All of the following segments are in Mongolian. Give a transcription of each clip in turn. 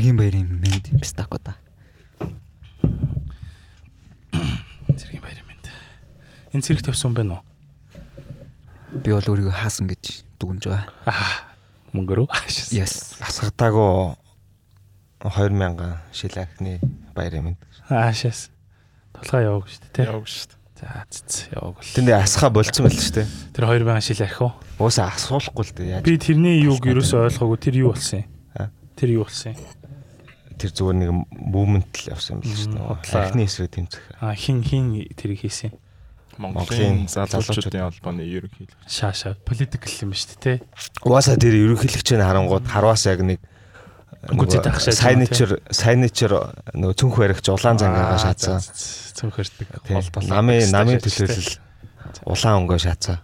Цэргийн баярын мэд пистако да. Цэргийн баяр мэд. Энэ цэрэг тавьсан байна уу? Би бол өөрийгөө хаасан гэж дүгнж байгаа. Аа. Мөнгөрөө. Yes. Асгатаагүй 2000 шил архины баярын мэд. Аашаас. Тулгаа яваг шүү дээ, тий. Яваг шүү дээ. За цэц яваг бол. Тэндээ асхаа болцсон байл шүү дээ. Тэр 2000 шил арх уу? Уусаа асуулахгүй л дээ. Яаж Би тэрний юуг ерөөсөө ойлгоогүй. Тэр юу болсон юм? Тэр юу болсон юм? Тэр зүгээр нэг мувмент л явсан юм л шүү дээ. Архины эсрэг тэмцэх. Аа хин хин тэрийг хийсэн. Монголын залуучуудын холбооны ерөнхийлөгч. Шаа шаа политикл юм шүү дээ, тий. Угаасаа тэр ерөнхийлөгчийн харангууд харваас яг нэг Гүцэд ах шааж сайничер сайничер нөгөө цүнх баригч улаан зангаагаа шаацсан. Цөнхөрдөг. Тийм. Намын намын төлөөлөл улаан өнгөө шаацсан.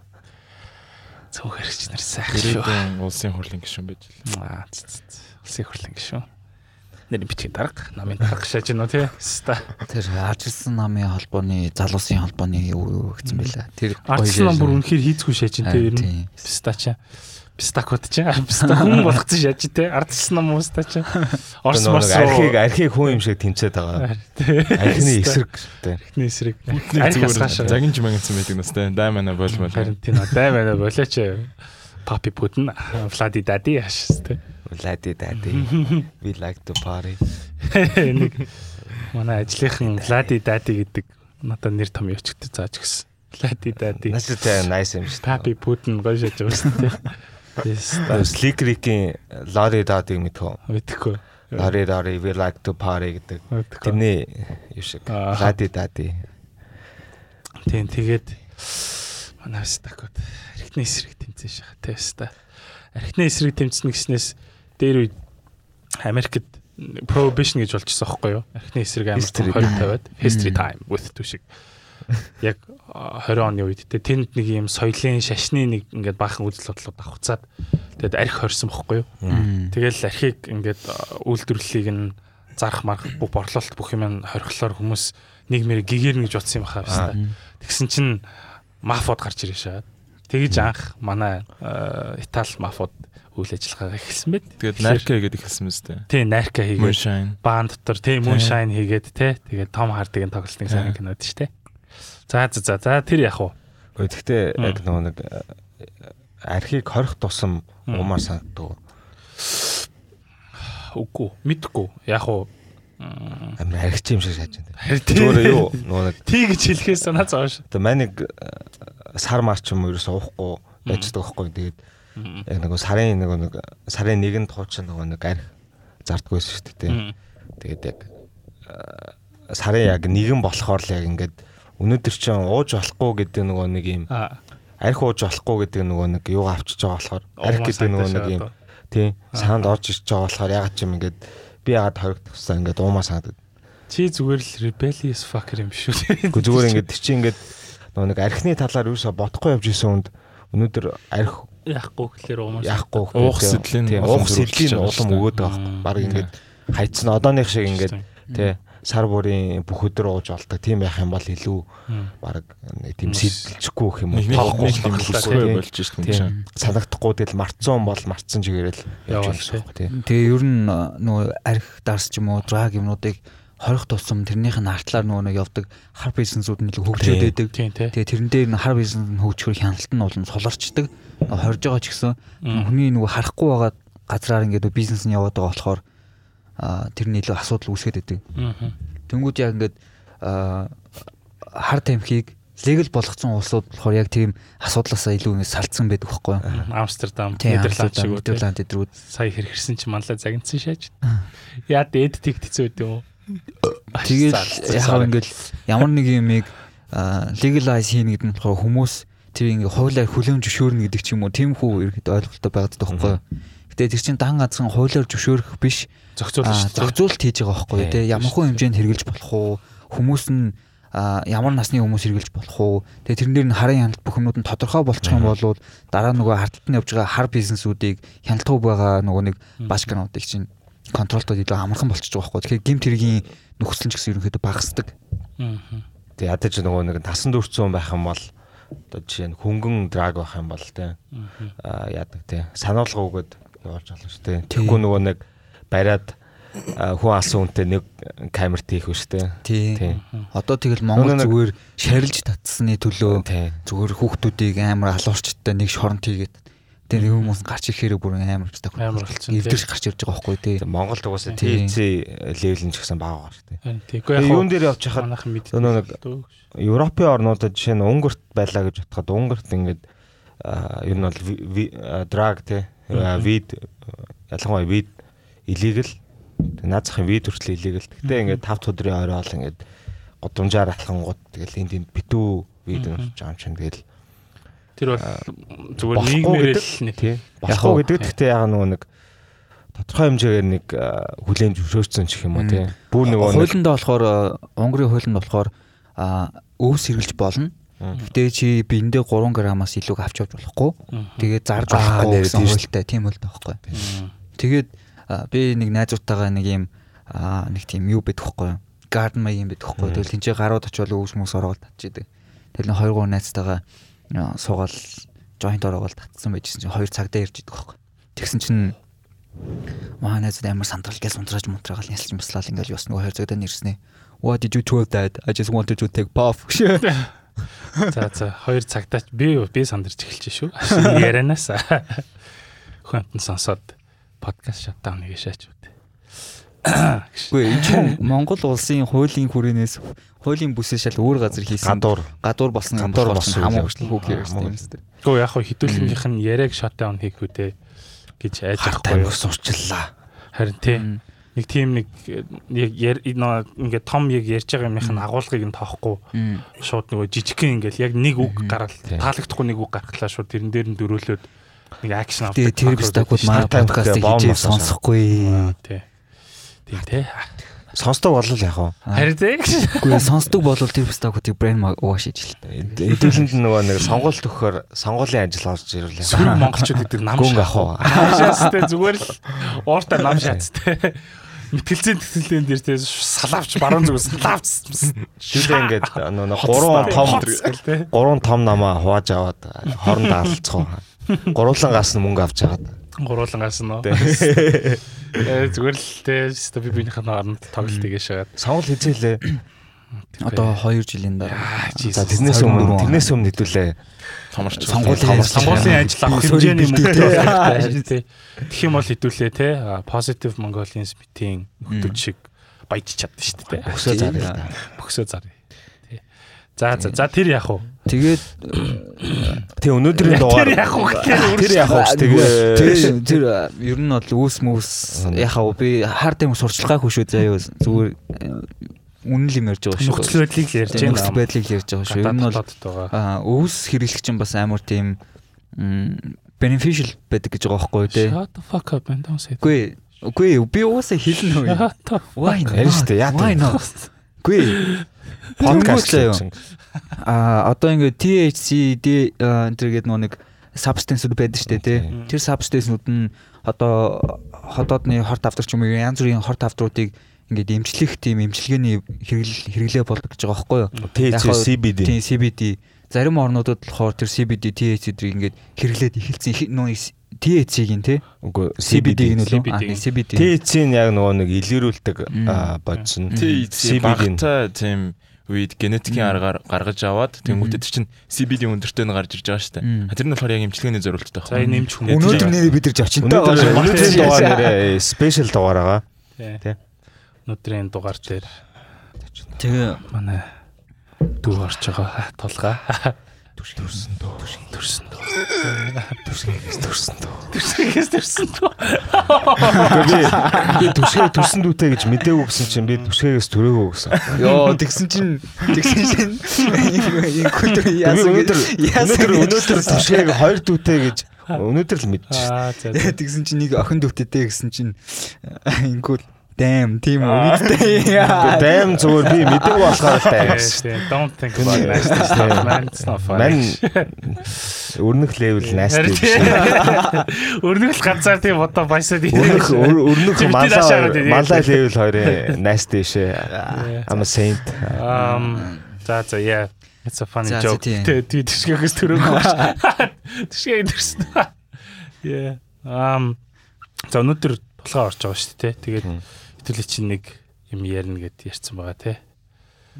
Цөнхөрч нар сайхан шүү. Улсын хурлын гишүүн байж л. Аа цэц цэц. Улсын хурлын гишүүн. Нэр бичгийн дарга, намын дарга шааж гинөө тий. Ста. Тэр арчилсан намын холбооны залуусын холбооны юу гэсэн бэлээ. Тэр Ардсан ном бүр үнэхээр хийцгүй шааж гин тий. Ер нь пистача. Пистакот ч писта хүн болгоцсон шааж тий. Ардсан ном ууста ч. Орс морс архийг архийг хүн юм шиг тэмцээд байгаа. Архины эсрэг гэдэг. Архины эсрэг. Зүгээр гашаа. загинж магинсан байдаг настай. Даймана болмол. Харин тийм дай байна болооч. Папи Путин, Влади Дади яаш тий. Лади дади. We like to party. Нэг манай ажлынхан Влади Дади гэдэг надад нэр том явчихдаг зааж гисэн. Влади Дади. Нас тэ nice юм шүү. Папи Путин гоё шаж байгаа шүү дээ. Сликрикийн Лори дадыг мэдхөө. Мэдхгүй. Лори Лори we like to party гэдэг. Тэрний юу шиг. Аа. Лади дади. Тийм тэгээд манай стакот архины эсрэг тэмцэн шахаа теста. Архины эсрэг тэмцэнэ гэснээс дээр үед Америкт prohibition гэж болчихсон байхгүй юу? Архины эсрэг амар History том 20 time. тавиад history time with two шиг. Яг а, 20 оны үед те тэнд нэг юм соёлын шашны нэг ингээд баахан үзэл бодлууд давхцаад тэгээд арх хорсон бохгүй юу? Тэгэл архийг ингээд үйлдвэрлэлийг нь зарах марх бүх борлуулалт бүх юм нь хорхлоор хүмүүс нийгмээр гэгэрнэ гэж бодсон юм хэвээр. Тэгсэн чинь мафод гарч ирээ шаа. Тэгэж анх манай а, Итали мафод үйл ажиллагаагаа эхэлсэн байд. Тэгээд нарка гэдэг ихэлсэн мэт. Тий, нарка хийгээд Moonshine. баан дотор тий moonshine хийгээд тий тэгээд том хардгийн тоглолтын сайн кинод ч тий. За за за за тэр яг уу. Гэхдээ яг нөгөө нэг э, архийг хорих тусам Мм. умаар санагддаг. Үгүй мэдгүй. Яг уу м, Амар архич юм шиг шааж байна. Зүгээр юу нөгөө нэг Тий гэж хэлэхээс санаа зоош. одоо маник сар марч юм ерөөс уухгүй байждаг байхгүй. Тэгээд яг нөгөө сарын нөгөө нэг сарын нэгэнд хуучин нөгөө нэг арх зардггүйсэн шүү дээ. Тэгээд яг сарын яг нэгэн болохоор л яг ингээд өнөөдөр чинь ууж болохгүй гэдэг нөгөө нэг юм арх ууж болохгүй гэдэг нөгөө нэг юу авчиж байгаа болохоор арх гэдэг нөгөө нэг юм тий санд орж ирж байгаа болохоор ягаад ч юм ингээд би ягаад хоригдчихсан ингээд уумаа санагдав. Чи зүгээр л rebellious fucker юм шүү дээ. Гэхдээ зүгээр ингээд чи ингээд нөгөө нэг архины талаар юусаа бодохгүй явж исэн хүнд өнөөдөр арх яахгүй гэхэлэр уумаа яахгүй Уух улам уух зөрчилж улам өгөөд байгаа байхгүй. Бараг ингээд хайцсан одооных шиг ингээд тий сар бүрийн бүх өдөр ууж олдог тийм байх юм бол илүү нэг тийм сэдэлчихгүй гэх юм уу Нэг нэг тоглох нэг тийм болох бүсгүй тий. болж Тийм. шиг. санагдахгүй тэгэл марцсан бол марцсан чигээрэл явж тий. байгаа тий. Тэгээ ер нь а, нөгөө арх дарс ч юм уу драг юмнуудыг хорих тусам тэрнийх нь артлаар нөгөө нэг явдаг хар бизнесүүд нь илүү хөгжөөд байдаг. Тэгээ тэрэн дээр нь хар бизнес нь хөгжихөр хяналт нь болон суларчдаг. Хорж байгаа ч гэсэн хүний нөгөө харахгүй байгаа газраар ингээд бизнес нь яваад байгаа болохоор тэр нь илүү асуудал үүсгээд байдаг. Тэнгүүд яг ингээд хар тамхиг легал болгоцсон улсууд болохоор яг тийм асуудлаасаа илүү ингэ салцсан байдаг байхгүй юу? Амстердам, Нидерланд шиг. Нидерланд эдрүүд Сая хэрхэрсэн чи манлаа загнацсан шааж. Яа дээд тэгт хэцүү үү юм. Тэгэл яг ингээд ямар нэг юмыг legalize хийнэ гэдэг нь болохоор хүмүүс тэр ингээ хуулиар хүлээн зөвшөөрнө гэдэг ч юм уу тийм хүү ихэд ойлголттой байгаад юу? Гэтэ тэр чинь дан ганцхан хуулиар зөвшөөрөх биш дээ. зохицуулалт хийж байгаа байхгүй тийм ямар хөө хэмжээнд хэрэгжилж болох уу? Хүмүүс нь ямар насны хүмүүс хэрэгжилж болох уу? Тэгээ тэрэн дээр нь харын хяналт бүх юмнууд нь тодорхой болчих юм бол дараа нөгөө харталт нь явж байгаа хар бизнесүүдийг хяналтгүй байгаа нөгөө нэг башкануудыг чинь контролтод илүү амархан болчихж байгаа байхгүй. Тэгэхээр гимт хэргийн нөхцөл нь ч гэсэн ерөнхийдөө багасдаг. Аа. Тэг ядаж нөгөө нэг тасан дүүрцэн байх юм бол одоо жишээ нь хөнгөн драг байх юм бол тий аа яадаг тий сануулга өгөөд явуулж болно шүү дээ. Тэгэхгүй нөгөө нэг бариад хүн алсан хүнтэй нэг камерт хийх биш үү? Тий. Тий. Одоо тэгэл Монгол зүгээр шарилж татсны төлөө зүгээр хүүхдүүдийг амар алуурчтай нэг шоронд хийгээд тэр хүмүүс гарч ирэхээр бүр амар хэвээр Амар болцсон, тий. Эвдэрч гарч ирж байгаа байхгүй тий. Монголд угаасаа Тий. TLC level нь ч гэсэн бага байгаа шүү дээ. Харин Тэгэхгүй яг юун дээр явж хахад манайхан мэд. нөгөө нэг- Европын орнуудад жишээ нь Унгарт байлаа гэж бодоход Унгарт ингээд ер нь бол драг те а, вид ялангуяа вид illegal Тэг наад захын вид хүртэл illegal. Гэтэ ингээд 5 өдрийн орой бол ингээд годамжаар алхангууд тэгэл энд энд битүү вид нэрч байгаа юм чинь тэгэл Тэр бол зүгээр нийгмээр л нэг тий. Яг Болохгүй гэдэг гэхдээ яг нөгөө нэг тодорхой хэмжээгээр нэг хүлэн зөвшөөрсөн ч юм уу тий. Бүр нөгөө нэг хуулинд болохоор Унгарын хуулинд болохоор а өвс хэрглэж болно. Гэтэ чи биендээ 3 граммаас илүүг авч явж болохгүй. Тэгээд зарж болохгүй нэр гэсэн тийм хуультай тийм үл таахгүй. Тэгээд би нэг найзуудтайгаа нэг юм нэг тийм юу байдаг хгүй юу? Garden маяг юм байдаг хгүй юу? Тэгэл тэнцээ гарууд очивол өвс мөс ороод татчихдаг. Тэгэл нэг 2 3 найзтайгаа суугаал joint ороогоол татсан байжсэн чинь 2 цагтаа ирж идэг хгүй. Тэгсэн чинь маа найзууд амар сандрал гэл унтрааж мунтраагаал ясалж маслал ингээл бас нөгөө 2 цагтаа нэрснэ. What did you do that? I just wanted to take puff. За за хоёр цагтаач би би сандарч эхэлж шүү. Ярианаас хүнтэн сонсоод подкаст шатаун нэг шаач үү. Үгүй энэ Монгол улсын хуулийн хүрээнээс хуулийн бүсээ шал өөр газар хийсэн гадуур гадуур болсон юм хамаагүй үйл хөөх явдал. ярьсан юм зү. Гэхдээ яг хөө хідүүлгийнх нь яриаг шатаун хийх те гэж айж байхгүй юу. ус урчлаа. Харин тий. Нэг тийм нэг яг ингээд том яг ярьж байгаа юмных нь агуулгыг нь тоохгүй шууд нөгөө жижигхэн ингээл яг нэг үг Тий. таалагдахгүй нэг үг гаргалаа шууд тэрэн дээр нь дөрөөлөөд нэг акшн авдаг. Тэр Шатаан подкастыг бом хийж сонсохгүй. Тий. Тийм тий. Сонсдог болол яг уу. Харин. Үгүй сонсдог бол тэр биш тагуудыг брэнд угааш иж л. Хэдүүлэнд нөгөө нэг сонгуульт өгөхөөр сонгуулийн ажил орж ирвэл Сүүл монголчууд гэдэг нам уу. Хаашаастай зүгээр л ууртаа нам шаацтай. Мэтгэлцэн тэтгэлэн дээр тий салавч баруун зүгээс лавц. Шүлээ ингээд нөгөө гурван том гурван том намаа хувааж аваад хоорондоо алцгаа. Гуруулан гас нь мөнгө авч жагаад. Гуруулан гас нь. Э зүгээр л тий өстө би биенийх нь оронд тоглолт хийгээ шагаад. Сонгол хизээлээ. Одоо 2 жилийн дараа. За тэрнээс өмнө тэрнээс өмнө хэдүүлээ. Томорч Сонгуулийн Сонгуулийн ажил авах хэмжээний мөнгө тий. Тэгэх юм бол хэдүүлээ тий. Positive Mongolians meeting нөхдөд шиг баяж чадсан шүү дээ. Өсөө зараа. Бөхсөө зарыг. За за за тэр яах вэ? Тэгээд Тэг өнөөдрийн дугаар Тэр яах вэ Тэр яах вэ? Тэгээ тэр тэр ер нь бол үүс мүс яхаа би хард юм сурчлагаагүй шүү заяа зүгээр үнэн л юм ярьж байгаа шүү. нөхцөл байдлыг л ярьж нөхцөл байна. байдлыг ярьж байгаа шүү. Ер нь бол байгаа. а өвс хэрэглэх чинь бас амар тийм beneficial байдаг гэж байгаа байхгүй те. Shut the fuck up man don't say. that. Үгүй үгүй би уусаа хэлнэ үү. Why not? Why not? Үгүй подкаст заяа. хийсэн. а одоо ингээд THC D энэ гэдэг нэг substance-ууд байдаг шүү дээ тий. Тэр substance-ууд нь одоо ходоодны хорт авдаг ч юм уу янз бүрийн хорт авдруудыг ингээд эмчлэх тийм эмчилгээний хэрэгэл хэрэглээ болдог гэж байгаа байхгүй юу? THC CBD. Тийм CBD. Зарим орнуудад болохоор тэр CBD THC-дрийг ингээд хэрэглээд эхэлсэн их нөө THC-гийн тий. Үгүй CBD-г нь CBD. үлээ. CBD. CBD. THC-н яг нөгөө нэг илэрүүлдэг бодис нь. THC багтаа тийм үед генетикийн аргаар гаргаж аваад тэнгуүтэд чинь CBD өндөртэй нь гарч ирж байгаа шүү дээ. Тэр нь болохоор яг имчилгээний зорилттой За байна. энэ нэмж хүн. Өнөөдөр нэрээ бид нар Өнөөдөр байгаа. өнөөдрийн Тийм. дугаар нэрээ спешиал дугаар байгаа. Тий. Тий. Өнөөдрийн дугаар дээр Тэгээ манай дүү орж байгаа тулгаа. Төрсөн дөө. Төрсөн дөө. Төрсгээс төрсөн дөө. Төрсгээс төрсөн дөө. Би түшгээ төрсөн дүүтэй гэж мэдээгүй гэсэн чинь би түшгээгээс төрөөгөө гэсэн. Йоо тэгсэн чинь тэгсэн чинь энэ культур яасан өнөөдөр өнөөдөр өнөөдөр түшгээг хоёр дүүтэй гэж өнөөдөр л мэдчихсэн. Тэгсэн чинь нэг охин дүүтэйтэй гэсэн чинь ингүүл дэм тийм үү гэдэг. Дайм зүгээр би мэдээгүй болохоор л дайм. Don't think about nasty stuff man. It's not funny. өрнөх левел насти Харин биш. Өрнөгөл ганцаар тийм одоо баясаад Өрнөх өр- өрнөх малаа малаа левел хоёрын насти шээ. I'm a saint. Um за за yeah. It's a funny joke. Тэ тий тишгээгээс төрөөгөө. Тишгээ төрсөн. Yeah. Um за өнөөдөр тулгаа орж байгаа шүү дээ. Тэгээд хэвтүүлээ чинь нэг юм ярина гэд ярьсан байгаа те.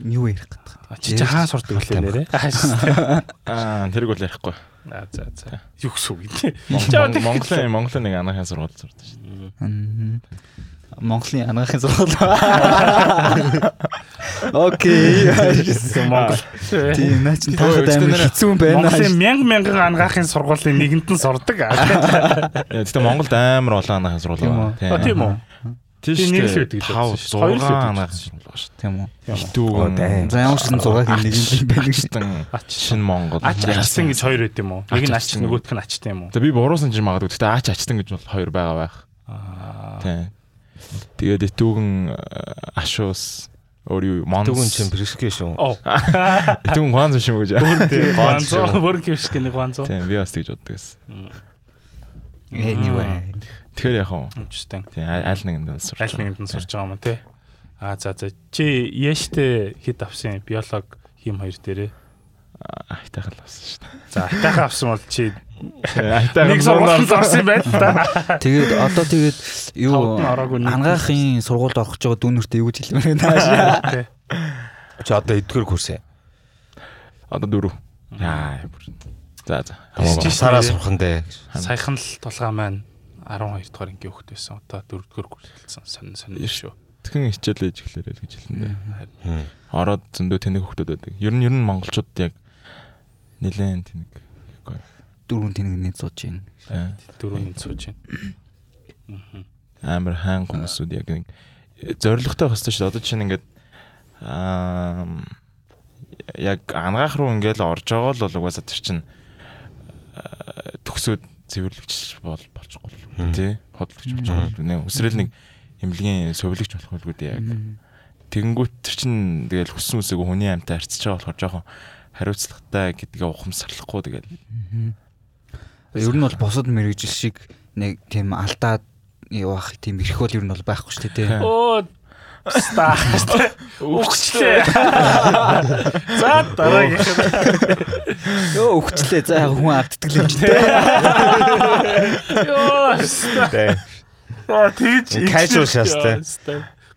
Юу ярих гэдэг. Чи чи хаа сурдаг үлээ нэрэ. Аа тэрийг бол ярихгүй. Аа за за. Юу гэсэн үг те. Монгол- Монголын Монголын нэг анагаахын сургууль сурдаг шүү. Мгм. Монголын анагаахын сургууль. Окей. Монгол. Тийм наа чи тахад амар хэцүү юм байна. Монголын мянган мянган анагаахын сургуулийн нэгэнд нь сурдаг. Яа, Гэтэ Монголд амар олон анагаахын сургууль Тийм үү? байна. Тийм үү. Тийм Тийм, нэг л шүү байдаг дээ. л байсан шүү. Хоёр л 6 байдаг шүү. Тийм үү. Дайм. За ямар ч сан зураг юм нэг юм байна гэж. Ачтан Ач. шин Монгол. Ач ачтан гэж хоёр байд юм уу? Нэг нь Ач нөгөөх нь ачтай юм уу? Тэгээ би буруусан ч магадгүй. Гэтэ ач ачтан гэж бол хоёр байгаа байх. Аа. Тийм. Тэгээд итүүгэн ашуус өөр юу монс. Түгэн чин прескэ шүү. Оо. Итүүгэн гуанз юм гэж. Ганцо бүр гэнэ ганцо. Тийм би бас тэгж боддог гэсэн. Anyway. Тэгэхээр яг хаа. Interesting. Тийм аль нэгэнд нь сурч. Аль нэгэнд нь сурч байгаа юм те. Аа за за. Чи яштэй хэд авсан биолог хим хоёр дээрээ. Айтайхан л авсан шүү дээ. За атайхан авсан бол чи Айтайхан нэг сургуульд авсан юм байна л да. Тэгээд одоо тэгээд юу ангаахын сургуульд орох гэж байгаа дүүнэртэй юу гэж хэлмээр байна. Чи одоо эдгээр курс ээ. Одоо дөрөв. Яа. бүр. За за. Чи- Сараа сурхан дээ. Саяхан л тулгаа маань 12 дугаар ангийн хөхт байсан. Одоо 4 дугаар хэлсэн. Сонин сонин шүү. Тэгэн хичээл ээж эхлэрэй л гэж хэлнэ. Хм. Ороод зөндөө тэнэг хөхтөд байдаг. Ер нь ер нь монголчууд яг нилээн тэнэг. Дөрөв тэнэг нэг сууж байна. Аа. Дөрөв нь сууж байна. амар хаан хүмүүсүүд яг нэг зоригтой хэвчээ шүү. Одоо чинь ингээд аа яг ангаах руу ингээл орж байгаа л бол угаасаа тэр чинь аа, төгсөөд цэвэрлэгч бол болчихгүй л тий. Хотлогч болчихгүй нэ өсрэл нэг эмнэлгийн сувилагч болох байлгүй дээ яг тэгэнгүүт тэр чинь тэгэл хүссэн үсээгөө хүний амьтаа харьцаж байгаа болохоор жоохон хариуцлагатай гэдгээ ухамсарлахгүй тэгэл. Ер нь бол босод мэрэгжил шиг нэг тийм алдаад явах тийм эрх бол ер нь бол байхгүй шүү дээ. Оо ста. Үхчлээ. За дараагийн. Йоо өгчлээ. За яг хүн алддаг л юм чи тээ. Йоо. Тэ. Аа тэгж Casual шаастай.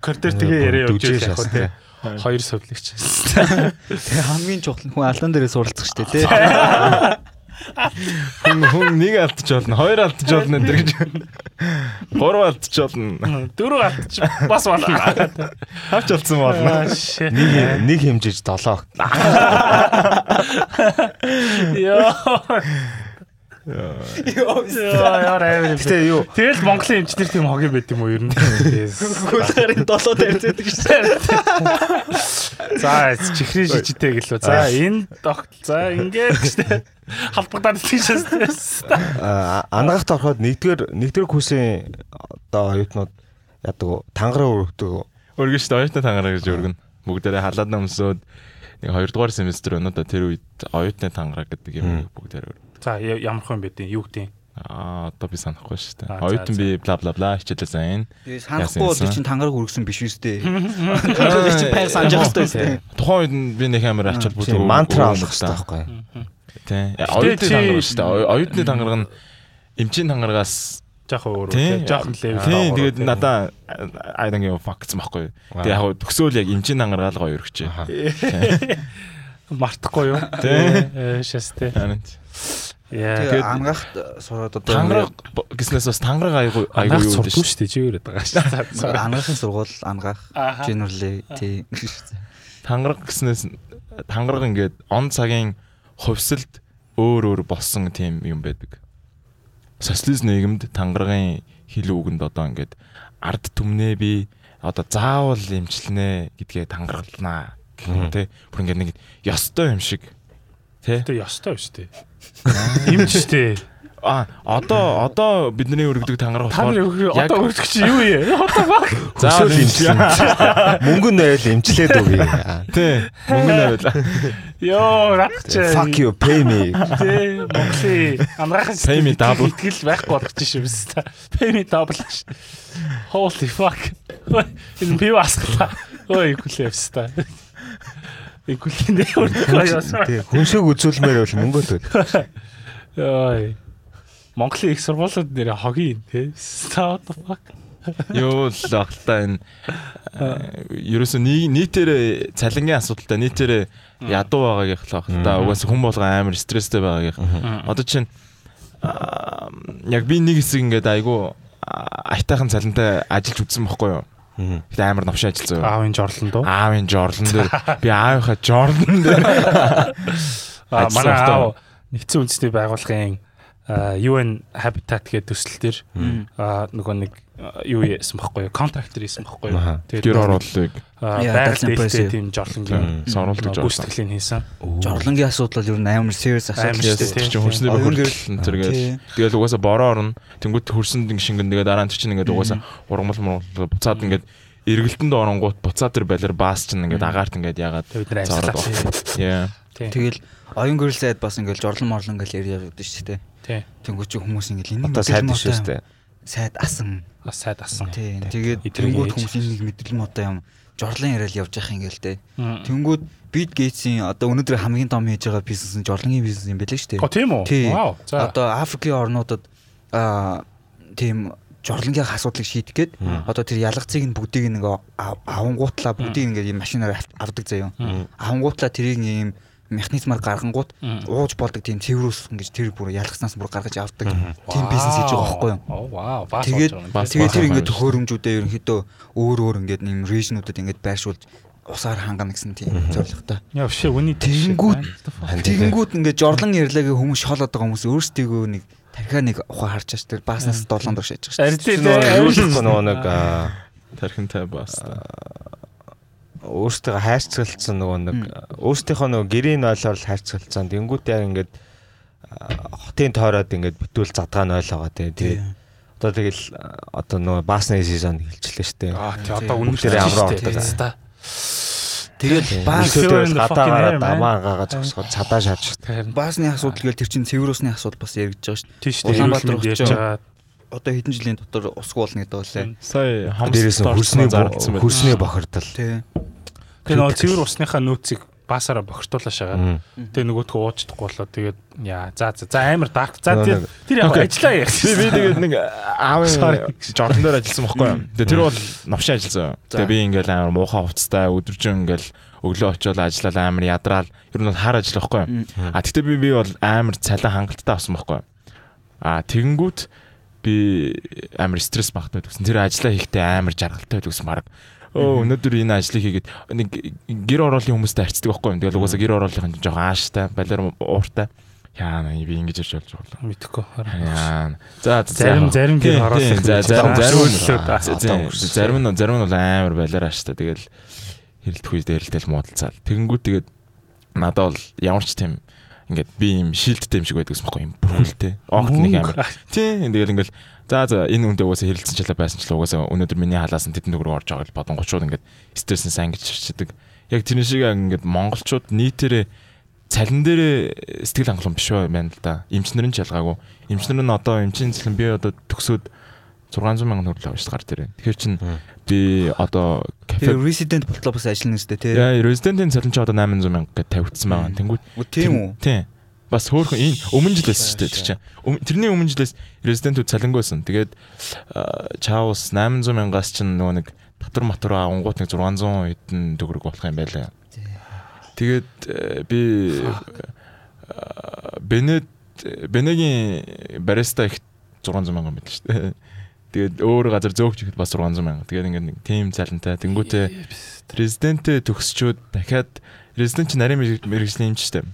Коридор тэгээ яриа явж байгаа шаастай. те. Хоёр сувлагч. Тэгээ хамгийн чухал нь хүн алдан дээрээ суралцах дээ тий. Хүн хүн нэг алдчих болно хоёр алдчих болно энэ гэж гурав алдчих болно Дөрөв алдчих бас болно. хавч алдсан болно Нэг нэг хэмжиж 7. Йоо. Яа яа. Гэтэ юу Тэгэл Монголын эмчнэр тийм хог юм байт юм уу ер нь? Хөлгарын 7 дээрцэдэг шүү. За чихрийн шижтэй гэлөө. За энэ догт. За ингээд гэжтэй. Халбагдаад тийшээс. а, ангаахт ороход нэгдүгээр нэгдүгээр курсын одоо оюутнууд яадаг уу? Тангараа өргөдөг. өргөн шүү дээ оюутны тангараа гэж өргөн бүгдээрээ халаад өмсөөд нэг хоёрдугаар семестр өнөө тэр үед оюутны тангараа гэдэг юм бүгдээрээ. За я- ямар хэн байд юу гэдэг аа одоо би санахгүй шүү дээ. Оюутан би бла бла бла хичээлээ сайн Тэгээ санахгүй бол Яасан чи тангараг үргэсэн биш үү дээ. Тангараг чи баяр санаж явах хэрэгтэй. тухайн үед би нэг амар ачаал Чи мантра олох хэрэгтэй байхгүй. тий. Гэтэ оюутны тангараа шүү дээ. Ою- оюутны тангараг нь эмчийн тангарагаас Жохон өөр тий. үү? Жохон левел. тий тэгээд надаа I don't give a fuck гэсэн байхгүй тэгээ яг төгсөөл яг эмчийн тангараа л гоё өргөчээ мартахгүй юу? Тий. Э шас тий. Харин Яа. Тэгээ ангаахт сураад одоо тангараг гэснээс бас тангараг айгу айгу юу дээ шүү шүү дээ чи юу яриад байгаа шүү. ангаахын сургууль ангаах Аха. generally тий. тангараг гэснээс тангараг ингээд он цагийн хувьсэлд өөр өөр болсон тийм юм байдаг. Социалист нийгэмд тангарагын хил үгэнд одоо ингээд ард түмнээ би одоо заавал имчилнэ гэдгээ юм те. Бүр ингээд нэг ёстой юм шиг те. Тэ ёстой биш үү? Имч штэ. А одоо одоо бидний өргөдөг тангараг Та Яг- одоо өргөж чи юу ээ? Одоо баг. имчилнэ. Мөнгө нээл эмчлээд үгүй. Тий. Мөнгө навлаа. Йоо, радч. Fuck you pay me. Тэ Монголын ангаахын Pay me double. Итгэл байхгүй болгож шүү дээ. Pay me double. Holy fuck. Энэ би асглаа. Ой, икулээвста. Икулээ өрдөг. Тий, хүн шиг үзүүлмээр бол мөнгө төл. Ой. Монголын их сургуулиуд нэр хогийн тий. What the fuck. юу л багтаа энэ ерөөсөө нийтээр цалингийн асуудалтай нийтээр ядуу байгаагийнх л багтаа угаасаа хүн болго амар стресстэй байгаагийнх. Одоо чинь яг би нэг хэсэг ингээд айгу айтайхан цалинтай ажиллаж үзсэн бохгүй юу? Гэтэ амар новш ажилласан. Аавын жорлон дөө. Аавын жорлон дээр би аавынхаа жорлон дээр Аа манай аав нэгдсэн үндэсний байгууллагын UN Habitat гэдэг төсөл төр аа нөгөө нэг юу яасан бохгүй юу? Контрактор хийсэн бохгүй юу? гэр оруулалтыг байгаль дэвтэ тийм жорлонгийн соруулж гүйцэтгэлийн хийсэн. Жорлонгийн асуудал бол ер нь амар serious асуудал шүү дээ. хөрсний бохирдол зэрэг тэгэл угаасаа бороо орно тэнгуут хөрсөнд ингэ шингэн тэгээ дараа нь чинь ингээд угаасаа ургамал мургал буцаад ингээд эргэлтэнд оронгууд буцаад тэр балер баас чинь ингээд агаарт ингээд ягаад яа. Тэгэл оюун гэрэл сайд бас ингээл жорлон морлон гэл ярьж явдаг шүү дээ. Тий. Тэнгүүч чи хүмүүс ингээл энэ Одоо сайд биш шүү дээ. Сайд асан. Бас сайд асан. Тий. Тэгээд тэнгүүд хүмүүс нэг мэдрэл модоо юм жорлон яриад явж явах юм гээл те. Тэнгүүд бид гейтсийн одоо өнөөдөр хамгийн том хийж байгаа бизнес нь жорлонгийн бизнес юм байлээ шүү дээ. Го тийм үү? Тий. Вау. За. Одоо Африкийн орнуудад аа тийм жорлонгийн асуудлыг шийдэх гээд одоо тэр ялгцыг нь бүгдийг нэг авангуутлаа бүгдийг ингээд машинаар авдаг заяа. Авангуутлаа тэрийг ийм механизмаар гаргангууд ууж болдог тийм цэврүүс ингэж тэр бүр ялгснаас бүр гаргаж авдаг. Тийм бизнес хийж байгаа байхгүй юу? Оо вау. Тэгээд тэгээд тэр ингээд төхөөрөмжүүдээ ерөнхийдөө өөр өөр ингээд нэм режнүүдэд ингээд байршуулж усаар хангана гэсэн тийм зорилготой. Яа вшээ үний Тэнгүүд Хань тэгэнгүүт ингээд жорлон ярьлагаа хүмүүс шолоод байгаа хүмүүс өөрсдийгөө нэг тархиа нэг ухаа харж аж тэр бааснаас долоон дурш яж байгаа шүү. Нөгөө юу л нөгөө нэг тархинтай бас өөртөө хайрцагцсан нөгөө нэг өөртөөхөө нөгөө гэрийн нойлоор л хайрцагцсан. Тэнгүүт яг ингээд хотын тойроод ингээд битүүл задгаа нойл байгаа тий. Тэгээд одоо тэгэл одоо нөгөө баасны сизон хэлчихлээ шүү дээ. Аа тий одоо Бүгдээрээ амраа шүү дээ. ордог. Та. Тэгэл Баасны гадаа гараад амаа гаагаад зогсоход цадаа шааж. Тэгэхээр баасны асуудал гээл тэр чинь цэврүүсний асуудал бас яригдж байгаа шүү. тийш Улаанбаатар дээ. ярьж очиж байгаа. Одоо хэдэн жилийн дотор усгүй болно гэдэг байлаа. сая хамс Дээрээс хөрсний хөрсний бохирдол. Тий. Тэгээ нөгөө цэвэр усныхаа нөөцийг баасаараа бохирдуулаа шагаад. Тэгээ нөгөөдгөө уучдахгүй болоо тэгээд яа за за за амар дарк. За тэр яг ажиллаа яа. Би би тэгээд нэг аавын жордон дээр ажилласан байхгүй юу. Тэгээ тэр бол новшин ажилласан. Тэгээ би ингээл амар муухай хувцастай өдөржин ингээл өглөө очиод ажиллаад амар ядраал ер нь бол хар ажил байхгүй юу. А тэгтээ би би бол амар цалин хангалттай авсан байхгүй юу. А тэгэнгүүт би амар стресс багтаад байсан. Тэр ажиллаа хийхдээ амар жаргалтай гэсэн баг. Өө өнөөдөр энэ ажлыг хийгээд нэг гэр ороолын хүмүүстэй харьцдаг байхгүй юу. Тэгэл угаасаа гэр ороолын жоохон ааштай, балер ууртай. Яа на би ингэж ирж болж байгаа. Мэдхгүй. Яа. За за, Зарим зарим гэр ороолын За зарим зарим зарим нь зарим нь бол амар балиар ааштай. Тэгэл хэрэлдэх үе дээрэлтэл муудалцаал. Тэгэнгүүт тэгээд надад бол ямар ч тийм ингээд би юм шилдтэй юм шиг байдаг юм баггүй юм бүрхэлтэй. Огт нэг амар. Тийм тэгэл ингээл за за энэ үндэ угаасаа хэрэлцэн чалаа байсан ч л угаасаа өнөөдөр миний халаас нь тэдэн төгрөг орж байгаа л бодонгочууд ингээд стрессээс ангиж чирчдэг. Яг тэр шиг ингээд монголчууд нийтээрээ цалин дээр сэтгэл хангалуун биш байна л да. Эмчнэр нь ч ялгаагүй. Эмчнэр нь одоо эмчийн цалин би одоо төгсөөд 600 сая төгрөг авч гар дээр. Тэгэхээр чин би одоо кафе resident болтлоо бас ажиллана үстэй тий. яа резидентийн цалин чи одоо 800 мянга гэж тавигдсан байгаа. Тэнгүүд тийм үү? Тийм. Бас хөөхөн энэ өмнө жил байсан шүү дээ тэр чинь. Тэрний өмнө жилээс резидентүүд цалингүйсэн. Тэгээд чаус 800 мянгаас чинь нөгөө нэг татвар матвар авангууд нэг 600 хэдэн төгрөг болох юм байлаа. Тэгээд э, би аа, Бенет Бенегийн бариста их 600 мянган байл шүү дээ. Тэгээд өөр газар зөөгч ихэд бас 600 мянга. Тэгээд ингээд нэг тим цалинтай. Тэнгүүтээ резидентээ төгсчөөд дахиад резидент чи нарийн мэрэг- мэрэгжлийн эмч шүү дээ.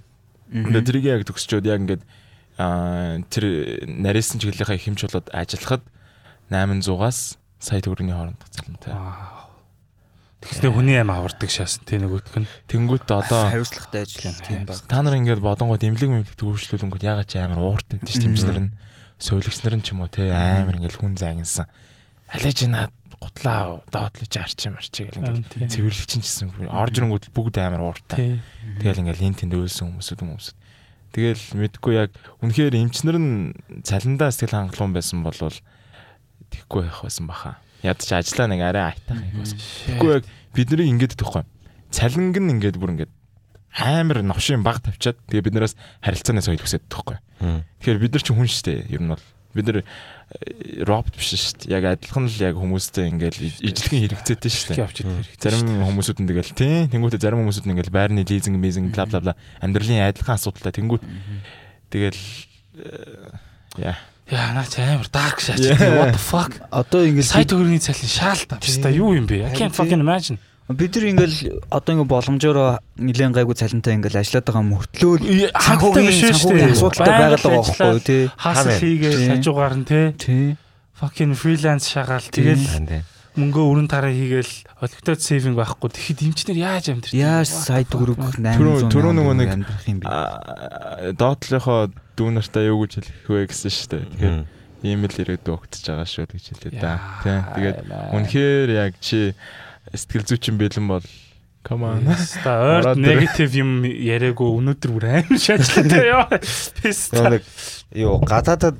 Тэгээд тэрийг яг төгсчөөд яг ингээд аа тэр нарийнсан чиглэлийнхаа хэмч болоод ажиллахад 800-аас сая төгрөгийн хооронд цалинтай. Тэгэхээр хүний аим авардаг шаасан тий нөгөөдх нь. Тэнгүүт одоо хариуцлагатай ажил юм тийм баг. та нар ингээд бодонгод имлэг мэмлэг төвөрчлүүлэнгүүд ягаад ч амар ууртай тийш тэмцнэр нь сөүлэгчнэр нь ч юм уу те амар ингээд хүн загинсан. Алиж наад гутлаа доотлож арчи марчи гэл Аа, ингээд цэвэрлэгч нь гэсэн орж ирэнгүүд бүгд амар ууртай. Тэгэл ингээд лин тэнд өөлсөн хүмүүсүүд хүмүүсд. Тэгэл мэдгүй яг үнэхээр эмчнэр нь цалиндаа сэтгэл хангалуун байсан бол тэгхгүй байх байсан баха. Ядч ажиллаа нэг арай айтах юм байсан. Тэггүй яг бидний ингээд төгхгүй. Цалинг нь ингээд бүр ингээд амар новшин баг тавьчаад тэгээ биднээс харилцааны соёл хүсэж төгхгүй. Тэгэхээр бид нар чинь хүн шүү дээ. Ер нь бол бид нар робот биш шүү дээ. Яг адилхан л яг хүмүүстэй ингээл ижлэхэн хэрэгцээтэй шүү дээ. Зарим хүмүүсүүд нь тэгэл тий тэнгуүтэ зарим хүмүүсүүд нь ингээл байрны лизинг мизинг бла бла бла амьдралын адилхан асуудалтай тэнгуүт тэгэл яа Яа наач амар dark шаач. What the fuck? Одоо ингээл Сая төгрөгийн цалин шаалтаа. Пста юу юм бэ? I can't fucking imagine. Бид нар ингээл одоо ингээ боломжоор нэлээд гайгүй цалинтай ингээл ажиллаад байгаа мөртлөө Хангалттай биш шүү дээ. асуудалтай байгаад байгаа байхгүй тий. Хасал Тий. хийгээл хажуугаар нь те. Тий. Fucking freelance шагаал тэгэл Тий. мөнгөө өрн тараа хийгээл олигтой сейвинг байхгүй. Тэгэхэд эмчнэр яаж амьдрэх вэ? Яаж сая төгрөг 800 Түрүү- нөгөө нэг- амьдрах юм бэ? Аа, доотлохоо дүү нартаа юу гэж хэлэх вэ гэсэн шүү дээ. Тэгэхээр ийм л ирээдүй өгдөж байгаа шүү гэж хэлээ да. Тийм. Тэгээд үнэхээр яг чи сэтгэл зүйчин бэлэн бол come on. Ста ойр Ороод ир. негатив юм яриаггүй өнөөдөр бүр амар шаачлаатай ёо. Нөгөө нэг юу гадаадад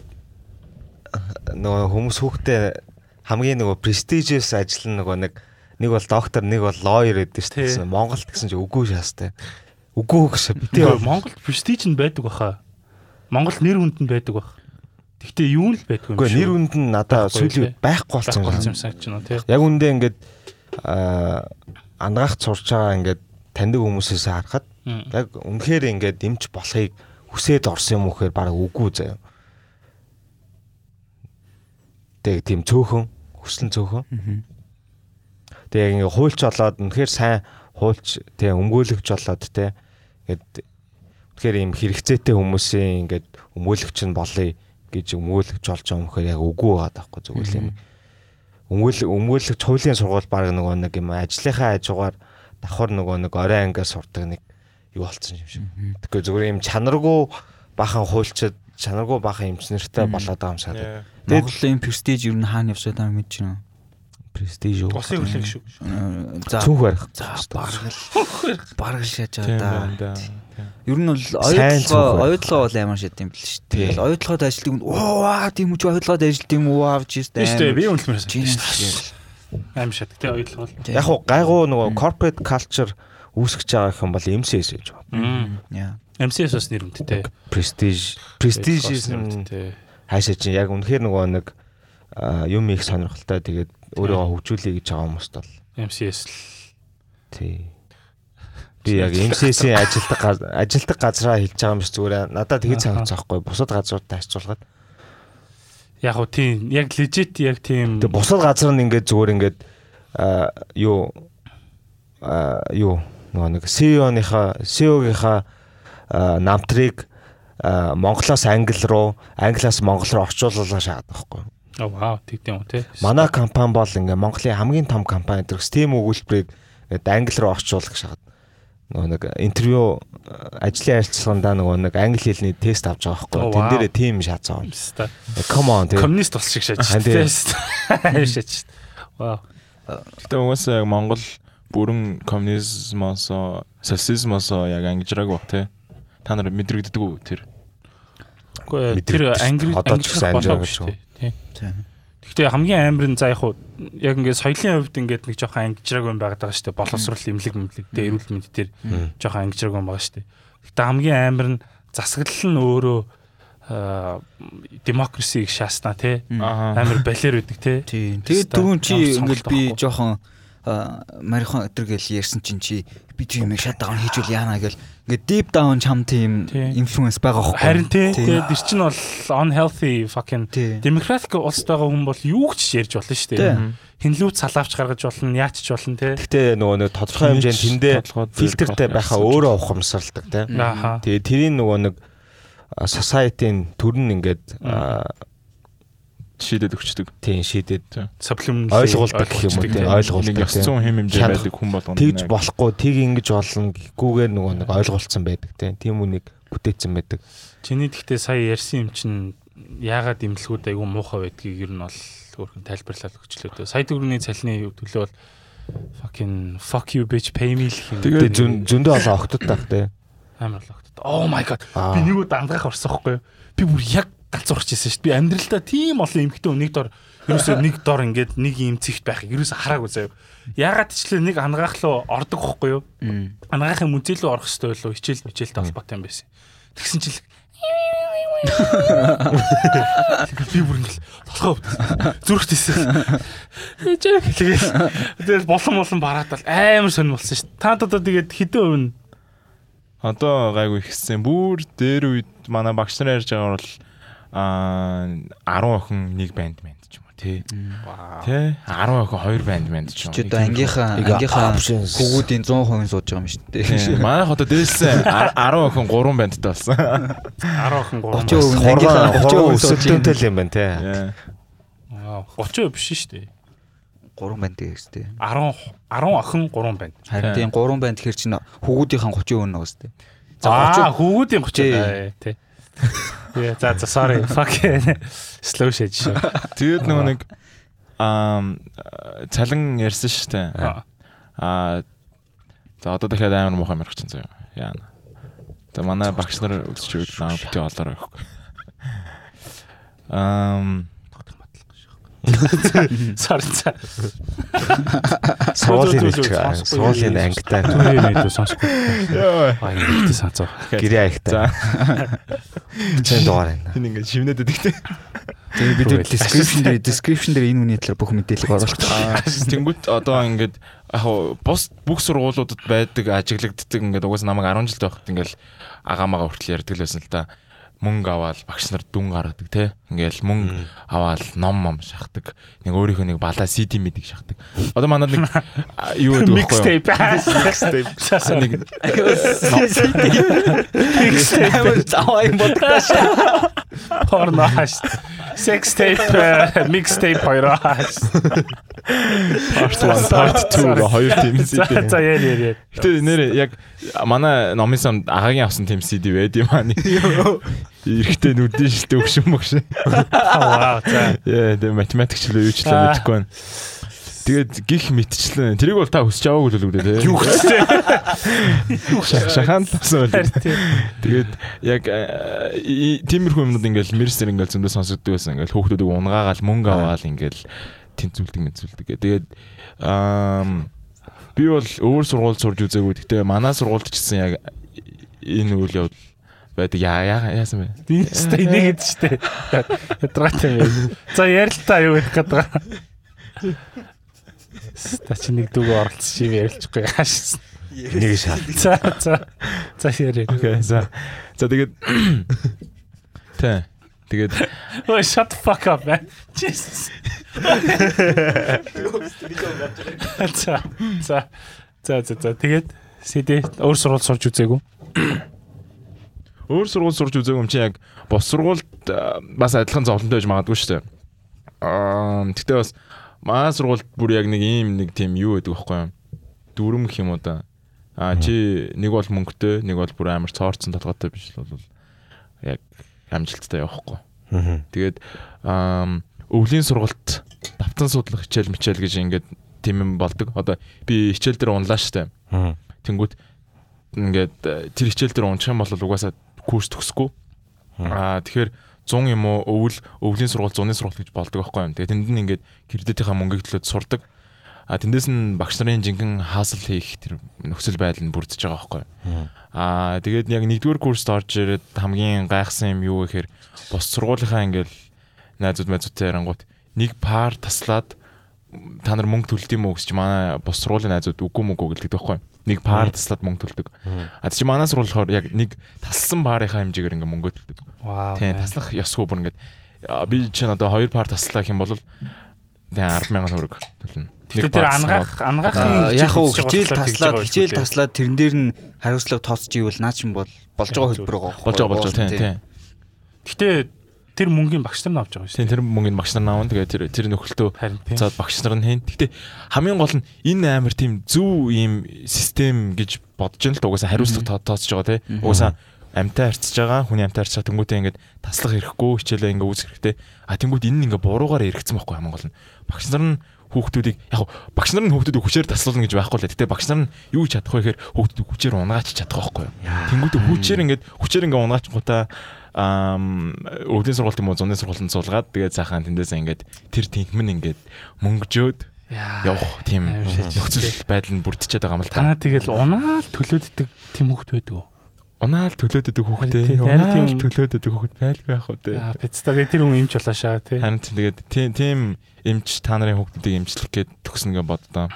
нөгөө хүмүүс хүүхдээ хамгийн нөгөө prestigious ажил нь нөгөө нэг нэг бол доктор нэг бол lawyer гэдэг шүү дээ. Монголд гэсэн чинь үгүй шаастай. Үгүй гэж бити Тэгээ Монголд престиж нь байдаг баха. Монгол нэр хүнд нь байдаг бах. Гэхдээ юу нь л байдаг юм Үгүй нэр үнд нь надаа Байхгүй, сүүлийн байхгүй болсон юм. юм санагч нь тий. Яг үндэ ингээд аа ангаах сурч байгаа ингээд таньдаг хүмүүсээс харахад яг үнэхээр ингээд дэмж болохыг хүсээд орсон юм уу гэхээр баг үгүй заяа. Тэг тийм цөөхөн хүслэн цөөхөн. Тэг яг ингээд хуульч болоод үнэхээр сайн хуульч тэг өмгөөлөгч болоод тэг ингээд тэгэхээр ийм хэрэгцээтэй хүмүүсийн ингээд өмгөөлөгч нь болъё гэж өмгөөлөгч болж байгаа юм гэхээр яг үгүй байгаа даахгүй зүгээр юм. Өмгөөл өмгөөлөгч хуулийн сургууль баг нөгөө нэг юм ажлынхаа хажуугаар давхар нөгөө нэг орой ангиас сурдаг нэг юу болцсон юм шиг. Тэгэхээр зүгээр юм чанаргүй бахан хуульчид чанаргүй бахан эмчнэртэй болоод байгаа юм шиг. Монголын престиж юу н хаана явсаа таа мэдэж байна. Престиж юу? Усын хөрлөг шүү. За Цүнх барих. за баргал баргал шааж Тийм байгаа да. Ер нь бол оюутлогоо оюутлогоо бол амар шат юм бэл шүү дээ. Тэгэл оюутлогоод ажилтдаг юм. Оо тийм үү оюутлогоод ажилтдаг юм уу авч. Тийм шүү дээ. Би үнэлмээр санагдаж Аим шат тий ойлголоо. Яг хуу гайгуу нөгөө corporate culture үүсгэж байгаа гэх юм бол MCS гэж байна. MCS бас нэр хүндтэй. Prestige prestige тий. хаашаа чинь яг үнэхээр нөгөө нэг юм их сонирхолтой тэгээд өөрийгөө хөгжүүлэе гэж байгаа хүмүүст бол MCS л тий. Би яг MCS-ийн ажилтдаг газ- ажилтдаг газраа хэлж байгаа юм шиг зүгээр. Надад тэгж байгаа байхгүй бусад газруудад харьцуулахад яг уу тийм яг legit яг тийм Тэгээ бусад газар нь ингээд зүгээр ингээд юу юу нэг CEO-ныхаа CEO-гийнхаа намтрыг Монголоос Англи руу, Англиас Монгол руу орчуулуулаа шахаад байхгүй. оо вау тэгдэм үү тий. Манай компани бол ингээ Монголын хамгийн том компани дэрс тийм өгүүлбэрийг ингээд Англи руу орчуулах шахаад нөгөө нэг интервью а, ажлын харилцаандаа нөгөө нэг англи хэлний тест авч байгаа байхгүй. Тэн дээрээ тийм шаацаа. Ста. Come on. Коммунист бол шиг шааж Аа, тий. тий. Шааж. Вау. Гэтэ угаасаа яг Монгол бүрэн коммунизмоос социализмоос яг ангижрааг баг тий. Та нар мэдрэгддэг үү тэр? Гэхдээ тэр англи одоо ч гэсэн гэж тий. Тийм. Гэхдээ хамгийн амар нь за яг хуу яг ингээд соёлын хувьд ингээд нэг жоохон ангижрааг юм байгаад байгаа шүү дээ. Боловсрол имлэг имлэг дээр эрүүл мэнд дээр жоохон ангижрааг юм байгаа шүү дээ. Гэхдээ хамгийн амар нь засаглал нь өөрөө аа демокрасиг шаасна. Аа. Амар балер үүдэг. Тийм. Тэгээд түрүүн чи ингээл би жоохон марихон өтер гэл ярьсан чинь чи би тийм юм шат даун хийжүүл яана гэл ингээд deep down чам тийм influence байгаа хөөхгүй. Харин тий. Тэгээд тэр чинь бол unhealthy fucking тий. демократик улс байгаа хүн бол юу ч ярьж болно шүү дээ. Тийм. Хинлүүт салаавч гаргаж болно, яач ч болно тий. Гэхдээ нөгөө нэг тодорхой хэмжээнд тэндээ фильтртэй байхаа өөрөө ухамсарладаг тийм. Ааха. Тэгээ тэрийн нөгөө нэг society-ийн төр нь ингээд шийдэд өгчдөг. тийм шийдээд Supplement Ойлгуулдаг гэх юм уу, тийм, ойлгуулдаг, Нэг ёс зүйн хэм хэмжээ байдаг хүн болгоно. тэгж болохгүй тийг ингэж болно гэхгүйгээр нөгөө нэг ойлголцсон байдаг тийм. Тийм үнийг бүтээсэн байдаг. Чиний гэхдээ сая ярьсан юм чинь яагаад имлгүүд айгүй муухай байдгийг ер нь бол өөрхөн тайлбарлал өгчлөө дээ. Сая төгрөгийн цалины төлөө бол fucking fuck you bitch pay me л юм. Тэгээ зөн зөндөө олон октод таах тийм. амар л огт. Oh my god. Би нэг удаа андгаах орсон байхгүй юу? Би бүр яг галзуурч ирсэн шүү дээ. Би амьдралдаа тийм олон эмхтэн нэг дор ерөөсөө нэг дор ингээд нэг юм цэгт байхыг ерөөсөө хараагүй заяа. Ягаад ч л нэг ангаах руу ордог байхгүй юу? Мм. Анагаахын музей рүү орох хэрэгтэй байлоо хичээл хичээлтэй холбоотой юм байсан. Тэгсэн чил би бүр ингээл толгой зүрхтэйсэн. Ээжээ тэгээд тэгэл болон болон бараатал амар сонь болсон шүү. Та одоо тэгээд хэдэн өв нь Одоо гайгүй ихсэн. Бүр дээр үед манай багш нар ярьж байгаа бол аа 10 охин нэг банд банд ч юм уу тий. Тий 10 охин 2 банд банд ч юм Чи одоо ангийнхаа ангийнхаа хүүгүүдийн 100% сууж байгаа юм шүү дээ. Тий. Манайх одоо дээсэн 10 охин 3 бандтай болсон. 10 охин 3 30% Хурган ангийнхаа 30% хурган сууж өсөлтөнтэй л юм байна. Яа. Вау 30% биш шүү дээ. 3 банд гэхстэй. 10 10 охин 3 байна. Харин тийм 3 банд тэгэхээр чинь хүүгүүдийнхэн 30% нэг өстэй. За 30 хүүгүүдийн 30 Тий. Аа. Тэгээ за за sorry fuck slow shade шүү. Тэгээд нөгөө нэг аа цалин ярьсан шүү дээ. Аа. Аа за одоо дахиад амар муухай мэрх чинь заяа. Яана. Тэгээ манай багш нар үзэж өгд наа бити олоорой гэхгүй. Ам За. Суулын сонсохгүй суулын ангитай Түүний нэг сонсохгүй. яа. Аа санацаа. гэрээ аягтай. За Чин дугаар байна. энэ ингээд шивнээд өгдөгтэй. Тэгээ бид description дээр description дээр энэ үний талаар бүх мэдээлэл оруулах. Аа, Тэнгүүт одоо ингээд яг бус бүх сургуулиудад байдаг ажиглагддаг ингээд угаас намайг 10 жил байхад ингээд агаамаага хүртэл ярьдаг л байсан л да. Мөнгө аваад багш нар дүн гаргадаг те. Ингээл мөнгө аваад ном мом шахдаг. Нэг өөрийнхөө нэг балаа CD мэдэг шахдаг. Одоо манад нэг юу гэдэг вэ? Mixtape. Mixtape. Нэг заваа юм бодгош. Порно хаш. Sex tape, э, mixtape хоёроо хаш. part 1, part 2 га хоёр тийм За CD. за яа яа яа. Гэтэ нэр яг манай номын самд агагийн авсан тийм CD байд юм аа. Эрэхтэй нүдэн шилтэй өгшин мөгшин. Вау за. Яа, тэгээ математикчлээ юу ч л Аа. мэдэхгүй байна. Тэгээд гих мэтчлэн тэрийг бол та хүсэж аваагүй л үлдээ тий. Юу гэжтэй. Шахан. Тийм. Тэгээд яг э, тиймэрхүү юмнууд ингээл мэрсэр ингээл зөндөө сонсогддог байсан. Ингээл хүүхдүүдийг унгаагаал мөнгө аваал ингээл тэнцүүлдэг мэдцүүлдэг. Тэгээд ам би бол өөр сургууль сурж үзээгүй. Гэтэ манай сургуульд ч гэсэн яг энэ үйл явдал байдаг. Яа яа яасан бэ? Инста энийг гэдэг штэ. Ядратай юм. За ярилтаа юу гэх гээд байгаа. Та чи нэг дүүгээ оролцсон чи ярилчихгүй хааш. Нэг шал. За за. За ярэ. Окей. За. За тэгээд Тэ. Тэгээд Oh shut the fuck up man. Jesus. За. За. За за за. Тэгээд CD өөр сургууль сурж үзээгүй. Өөр сургууль сурч үзээгүй юм чи яг бос сургуульд бас адилхан зовлонтой байж магадгүй шүү дээ. Аа тэгтээ бас манай сургуульд бүр яг нэг ийм нэг тийм юу гэдэг вэ юм. Дүрм гэх юм уу да. А чи нэг бол мөнгөтэй, нэг бол бүр амар цоорцсон толгойтой биш л бол яг амжилттай явахгүй. Аа. Тэгээд аа өвлийн сургалт давтан судлах хичээл мичээл гэж ингээд тийм юм болдог. Одоо би хичээл дээр унлаа штэ. Аа. Тэнгүүт ингээд тэр хичээл дээр унчих юм бол угаасаа курс төгсөхгүй. Аа тэгэхээр 100 юм уу өвөл өвлийн сургууль 100-ны сургууль гэж болдог байхгүй юм. Тэгээд тэнд нь ингээд кредитийнхаа мөнгөийг төлөөд сурдаг. А тэндээс нь багш нарын жинхэнэ хаасл хийх тэр нөхцөл байдал нь бүрдэж байгаа байхгүй. Аа тэгээд яг нэгдүгээр курст орж ирээд хамгийн гайхсан юм юу гэхээр бос сургуулийнхаа ингээл найзууд найзуудтай ярангуут нэг пар таслаад та нар мөнгө төлд юм уу гэж манай бос сургуулийн найзууд үгүй мөгөө гэлдэг байхгүй. Нэг пар таслаад мөнгө төлдөг. А чи манай сургууль болохоор яг нэг талсан парынхаа хэмжээгээр ингээ мөнгө төлдөг. Вау. Тийм таслах ёсгүй бүр ингээд би чинь одоо хоёр пар таслаа гэх юм бол тийм 100000 төгрөг төлнө. Тэгэхээр тэр ангаах ангаахын Яг хичээл таслаад хичээл таслаад тэрэн дээр нь хариуцлага тооцож ивэл наа чин бол болж байгаа хөлбөр байгаа. болж байгаа болж байгаа тийм тийм. Гэтэ тэр мөнгөний багш нар нь авч байгаа шүү Тийм тэр мөнгөний багш нар наавн тэгээ тэр тэр нөхөлтөө цаад багш нар нь хийн. Гэтэ хамгийн гол нь энэ амар тийм зөв ийм систем гэж бодож байна л угаасаа хариуцлага тоо- тооцож байгаа тийм. Угаасаа амтай харьцаж байгаа хүний амтай харьцаж байгаа тэнгуүтээ ингээд таслах хэрэггүй хичээлээ ингээд үүсгэх хэрэгтэй. А тэнгуүт энэ нь ингээд буруугаар эргэцсэн байхгүй хамгийн гол нь. Багш нар нь хүүхдүүдийг яг багш нар нь хүүхдүүдийг хүчээр таслуулна гэж байхгүй л. Гэтэ багш нар нь юу хийж чадах вэ гэхээр хүүхдүүдийг хүчээр унгаач чадах байхгүй юу. Тэнгуүтээ хүчээр ингээд хүчээр ингээд унгаач гутаа өвлийн сургалт юм уу зуны сургалтанд суулгаад тэгээд цаахан тэндээс ингээд тэр тэнхмэн ингээд мөнгөжөөд явах тийм нөхцөл байдал нь бүрдчихэд байгаа юм л та. Танаа тэгэл унаал төлөөддөг тийм хөвгт байдаг уу? унаал төлөөдөг хүүхдээ унаал тийм. төлөөдөг хүүхэд байлгүй яах вэ те. Аа пиццаа тэр хүн имж болоошаа тий. Харин тийм тэгээд тийм тийм эмч та нарын хүүхдүүдийг эмчлэх гээд төгснө гэж боддоо.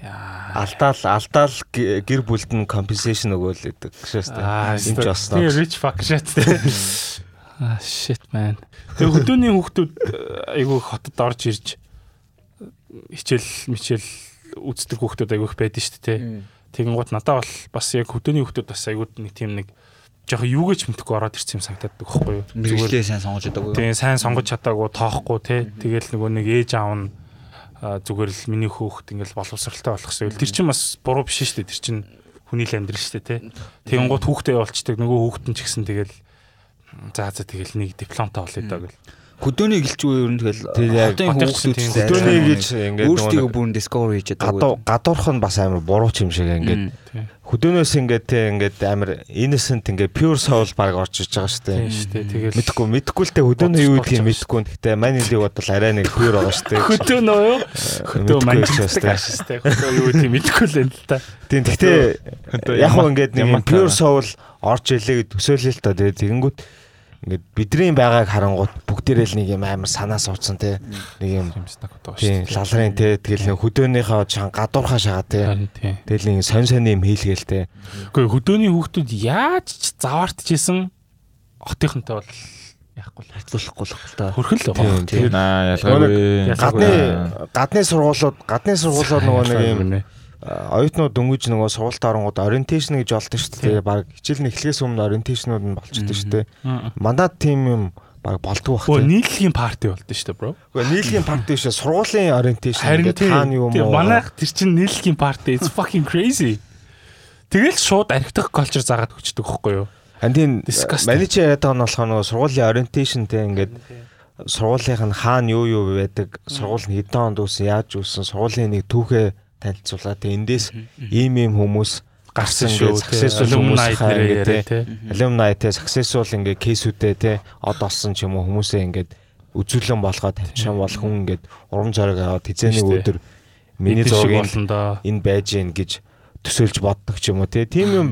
Алдаал алдаал гэр бүлд нь компенсашн өгөөл гэдэг шээс тэ. Аа Энд ч бас тий rich fuck shit тий. Аа shit man. Тэгээ хөдөөний хүүхдүүд э, айгүй хотод орж ирж хичээл мичээл үздэг хүүхдүүд айгүйх байдаг шүү дээ тий. Тэгэн гут надад бол бас яг хөдөөний хүүхдүүд бас айгууд нэг тийм нэг жоохон юу гэж мэдхгүй ороод ирсэн юм санагдаад байхгүй юу. Мэргэжлээ сайн сонгож чадаагүй. Тийм сайн сонгож чадаагүй тоохгүй тий. Тэгэл нөгөө нэг ээж аав нь зүгээр л миний хүүхд ингээл боловсралтай болох гэсэн. Тэр чинь бас буруу биш шүү дээ. Тэр чинь хүний л амьдрал шүү дээ тий. Тэгэн гут хүүхдээ болчдаг нөгөө хүүхд нь ч гэсэн тэгэл за за тэгэл нэг дипломтой болъё даа гэл. Хөдөөний гэлчгүй ер нь тэгэл хотын хүүхдүүд Хөдөөний гэж ингээд өөрсдөө бүрэн discover хийж чадаагүй. гадуурх нь бас амар буруу юм шиг ингээд хөдөөнөөс ингээд те ингээд амар innocent ингээд pure soul баг орж иж байгаа дээ. Тэгэл Мэдхгүй мэдхгүй л те хөдөөнөө юу гэдгийг мэдхгүй. Гэхдээ манилыг бодвол арай нэг pure байгаа шүү дээ. хөдөө нөө юу? Хөдөө ашиг тест. Хөдөө юу гэдэг мэдэхгүй л энэ л та. Тийм хөдөө яг хөө ингээд нэг pure soul орж илээ төсөөлөл л та тэгээ тэгэнгүүт ингээд бидний байгааг харангуут бүгдээрээ л нэг юм амар санаа суудсан те. Нэг юм тийм лалрын те. Тэгэл хөдөөнийхөө чан гадуурхаа шагаа те. Тэгэл нэг сонь сонь юм хийлгээл те. Гэхдээ хөдөөний хүүхдүүд яаж ч заваартчихсэн хотынхонтой бол яахгүй л. Харьцуулахгүй л байна та. хөрхөл л байгаа. тийм. Аа ялгаагүй. гадны гадны сургуулиуд гадны сургуулиуд нөгөө нэг юм оюутнууд дөнгөж нөгөө сургуультай оронгууд ориентейшн гэж болдог шүү дээ. Баг хичээл нь эхлэхээс өмнө ориентейшнууд нь болчихдээ шүү дээ. Мандат тим юм баг болдгоо Өө бах. нийлгийн парти болдсон шүү дээ, бро. Гэхдээ нийлгийн парти биш сургуулийн ориентейшн гэдэг хаана юм уу? манайх тэр чинь нийлгийн парти it's fucking crazy. Тэгэл шууд архитект culture заагаад өчдөг хөхгүй юу? Антин Disgusting. маний чи яриад байгаа нь болохоор нөгөө сургуулийн ориентейшнтэй ингээд сургуулийнх нь хаана юу юу байдаг, сургууль нь хэдэн онд үүсэн, яаж үүсэн, сургуулийн нэг түүхээ танилцуулаад тэгээ эндээс ийм ийм хүмүүс Гарсан гэж successful хүмүүс яриа те. Alumni те successful ингээ кейсүүдээ те од олсон ч юм уу хүмүүсээ ингээд үзүүлэн болгоод тавьчихсан бол хүн ингээд урам зориг аваад хизээний өдөр миний зургийг энэ байж гин гэж төсөөлж боддог ч юм уу те. Тийм юм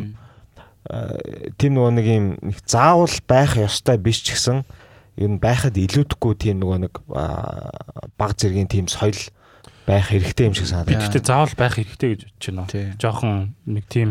тийм нөгөө нэг юм заавал байх ёстой биш ч гэсэн ер нь байхад илүүдэхгүй тийм нөгөө нэг баг зэргийн тийм соёл байх хэрэгтэй юм шиг Би санагдав. гэхдээ заавал байх хэрэгтэй гэж бодож байна. Жохон нэг тийм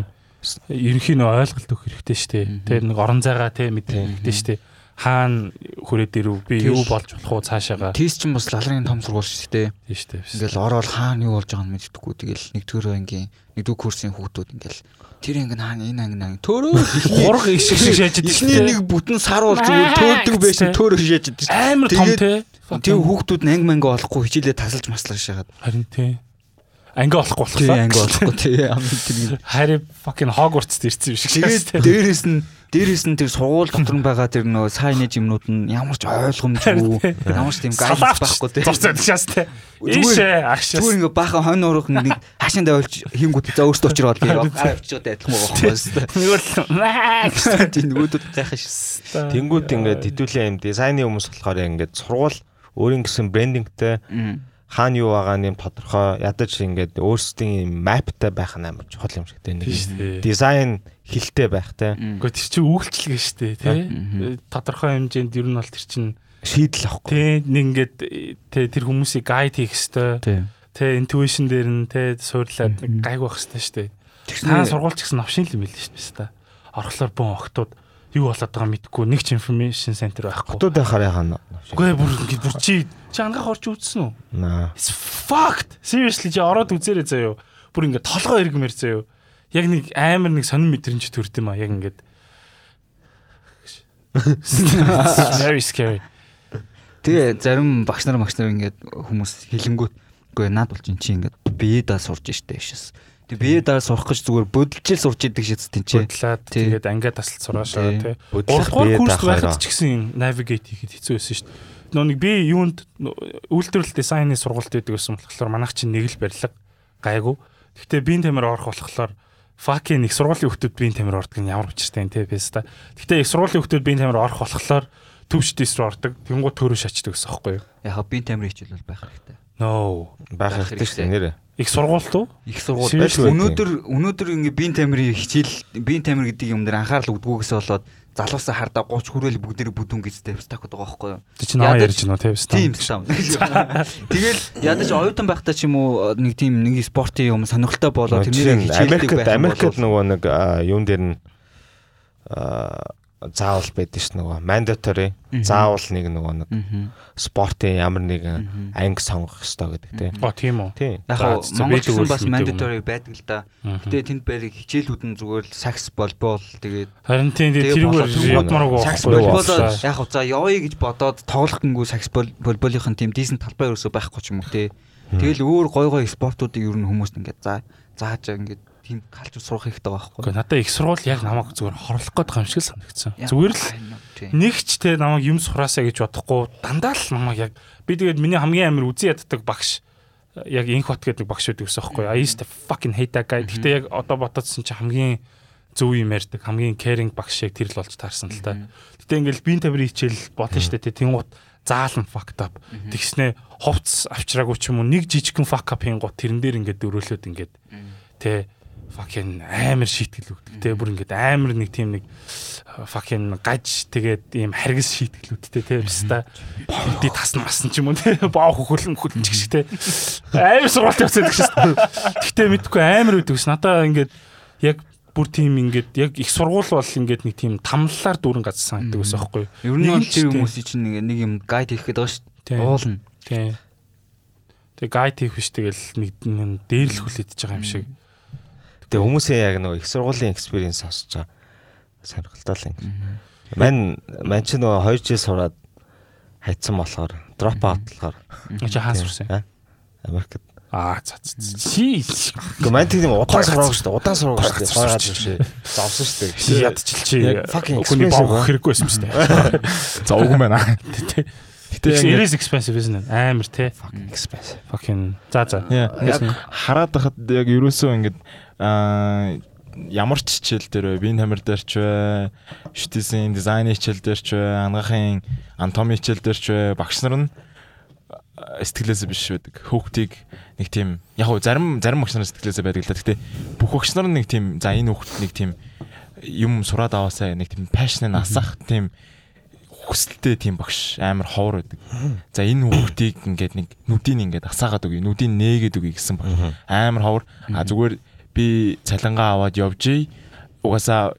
ерөнхийн ойлголт өгөх хэрэгтэй шүү дээ. Тэгээ нэг орон зайгаа те мэдэх хэрэгтэй шүү дээ. Хаана хүрээд ирв би юу болж болох уу цаашаага Тест ч юм бас лалрын том сургууль шүү дээ. тийм шүү дээ. Ингээл ороод хаана юу болж байгааг нь мэддэггүй. Тэгэл нэгдүгээр ангийн нэгдүгээр курсын хүүхдүүд ингээл тэр анги хаана энэ анги анги төөрөө Хург иш шиг шааждаг Эхний нэг бүтэн сар бол зүгээр төөрдөг байсан төөрөө шааждаг. амар том те. Тэр хүүхдүүд нь анги манга олохгүй хичээлээ тасалж маслаж шагаад. харин те. Анги болохгүй Тий болохлаа. анги олохгүй тий. Амин тэр Harry fucking Hogwarts ирсэн юм шиг. Тэгээд дээрэс нь дээрэс нь тэр сургууль дотор нь байгаа тэр нөө сайнэж юмнууд нь ямар ч ойлгомжгүй ямар ч тийм гайд байхгүй тий. Зурцаад шаас. Зүгээр- Ийшээ ашаас. Зүгээр ингээ баахан хонь уурах нэг хашаан давуулж хийнгүүт за өөртөө очроод авчиж байгаа адилхан байгаа байхгүй Нөгөө л. Тийм нөгөөдөд гайхаш шээ. Тэнгүүд ингээд хэдүүлээ юм дизайны хүмүүс болохоор ингээд сургууль өөрийн гэсэн брендингтэй хаана юу байгаа нь тодорхой ядаж ингээд өөрсдийн маптай байх нь амар чухал юм шиг нэг Тийм дээ. дизайн хилтэй байх те Гэхдээ тэр чинь үйлчлэгээ шүү дээ тий. Тодорхой хэмжээнд ер нь бол тэр чинь шийдэл авахгүй тий нэг ингээд тэр хүмүүсийг гайд хийх хэвээр Тийм. тий интуишн дээр нь тий суурлаад нэг гайг байх хэвээр шүү дээ. Та сургуульч гэсэн навшин л юм байл шүү дээ. Орхлоор бон октод юу болоод байгаа мэдгүй нэг ч information center байхгүй. хотод байхаар яхаа Үгүй бүр ингээд бүр чи чи ангаах орж үзсэн үү? наа It's fucked. Seriously чи ороод үзээрэй заяо. Бүр ингээд толгой эргэмэр заяо. Яг нэг амар нэг сонир мэдрэмж төрд юм а. Яг ингээд very scary. Тэгээ зарим багш нар багш нар ингээд хүмүүс хилэнгүүт үгүй наад болж ин чи ингээд бие даа сурж штэ шээс. Тэг бие даа сурах гэж зүгээр бөдөлжил сурж идэг шээс тийм чи. Бодлаад тэгээд ангиа тасалт сураашаа Тий. тий. Бодлох Гуравдугаар бие курст даах байхад ч гэсэн navigate хийхэд хэцүү байсан шүү дээ. Нөө нэг би юунд үйлдвэрлэл дизайны сургалт байдаг гэсэн болохоор манайх чинь нэг л барилга гайгүй. Гэхдээ биеийн тамир орох болохоор fucking их сургуулийн хүмүүс биеийн тамир ордог нь ямар учиртай юм те бэс та. Гэхдээ их сургуулийн хүмүүс биеийн тамир орох болохоор төвч дэс рүү ордог. Тэнгуү төрөө шачдаг гэсэн аахгүй юу? Яха би тамир хичээл бол байх хэрэгтэй. No. байх хэрэгтэй шүү дээ нэрэ. Их сургуульт уу? их сургууль байлгүй. өнөөдөр өнөөдөр ингээ биеийн тамирын хичээл биеийн тамир гэдэг юм дээр анхаарал өгдгөөс болоод залуусаа хардаа 30 хүрээл бүгдээр бүдүүн гэжтэй стакууд байгаа байхгүй юу Тэ чи наваа Ядаж- ярьж байна уу те тийм стам тэгэл ядаж оюутан байхдаа ч юм уу нэг тийм нэг спортын юм сонирхолтой болоод тэрнээ хичээлдэг Америкт байх юм Америкт бол нөгөө нэг юун дээр нь а, заавал байдаг ш нөгөө mandatory заавал нэг нөгөө нэг спортын ямар нэгэн анги сонгох хэрэгтэй гэдэг тийм. Оо тийм үү. Тийм. яг Монгол үл бас mandatory байдаг л да. Гэтэ тэнд байдаг хичээлүүд нь зүгээр л сакс болбол тэгээд Харин тийм тэрүүгээр болоод ядмараагүй сакс болбол яг за явъя гэж бодоод тоглох гингүү сакс бол- волейболынхын тийм дийсэн талбай ерөөсөө байхгүй ч юм уу те. Тэгэл өөр гой гой спортуудыг ер нь хүмүүст ингээд за зааж ингээд тийм калч сурах хэрэгтэй байгаа байхгүй. Гэхдээ надад их сургууль яг намайг зүгээр хорлох гээд байгаа юм шиг санагдсан. Зүгээр л нэг ч те намайг юм сураасаа гэж бодохгүй дандаа л намайг яг би тэгээд миний хамгийн амар үзэн яддаг багш яг инх бат гэдэг багш байдаг гэсэн байхгүй? I used to fucking hate that guy. Гэхдээ яг одоо бодоодсэн чи хамгийн зөв юм ярьдаг, хамгийн caring багш яг тэр л болж таарсан л та. Гэтэ ингээл биеийн тамирын хичээл бодно штэ те тэнгуут заалан fucked up. Тэгснэ ховц авчраагүй ч юм уу нэг жижигхэн fuck up хийн гот тэрэн дээр ингээд дөрөөлөд ингээд те fucking амар шийтгэл өгдөг. Тэ бүр ингээд амар нэг тийм нэг fucking гаж тэгээд ийм харгас шийтгэлүүдтэй те баста би тасна масан ч юм уу те боо хөхөлн хөлч гэх шиг те амар сургалт явцдаг шээ. Гэхдээ мэдгүй амар ш. Надаа ингээд яг бүр тийм ингээд яг их сургууль бол ингээд нэг тийм тамлалаар дүүрэн газсан гэдэг ус аахгүй? Ер нь бол ч хүмүүсийн чинь нэг нэг юм гайд хийх гэдэг байгаа шүү Тийм. Уулна. Тийм. Тэгээ гайд хийх биш тэгэл нэг нэг дээрлэх хүлээдэж байгаа юм шиг. Тэгээ хүмүүсийн яг нөгөө их сургуулийн experience сонсож байгаа. Сонирхолтой л ингэ. Мань мань ч нөгөө 2 жил сураад хайцсан болохоор out болохоор Чи хаан сурсан. Америкт. Аа за за. Чи Гэхдээ мань тийм удаан сураагүй шүү дээ. Удаан сураагүй шүү дээ. Сурсан шүү дээ. Зовсон шүү дээ. чи ядчил чи Яг fucking хүний expensive боо ба. хэрэггүй байсан шүү дээ. За уг байна. Гэтэ is expensive it? Амар те. Fucking expensive. Fucking за за. Яг хараад байхад яг ерөөсөө ингэж аа ямар ч хичээл дээр вэ? Биеийн тамир дээр ч вэ? Шүтээсийн дизайны хичээл дээр ч вэ? Ангаахын анатоми хичээл дээр ч вэ? Багш нар нь а, сэтгэлээсээ биш байдаг. Хүүхдийг нэг тийм яг хөө зарим зарим багш нар сэтгэлээсээ байдаг л да. Гэхдээ бүх багш нар нэг тийм за энэ хүүхд нэг тийм юм сураад аваасаа нэг тийм пашн насах тийм хүсэлтэй тийм багш амар ховор байдаг. За энэ хүүхдийг ингээд нэг нүдийг ингээд асаагаад өгье, нүдийг нээгээд өгье гэсэн багш. Амар ховор. А зүгээр би цалингаа аваад явжээ. Угаасаа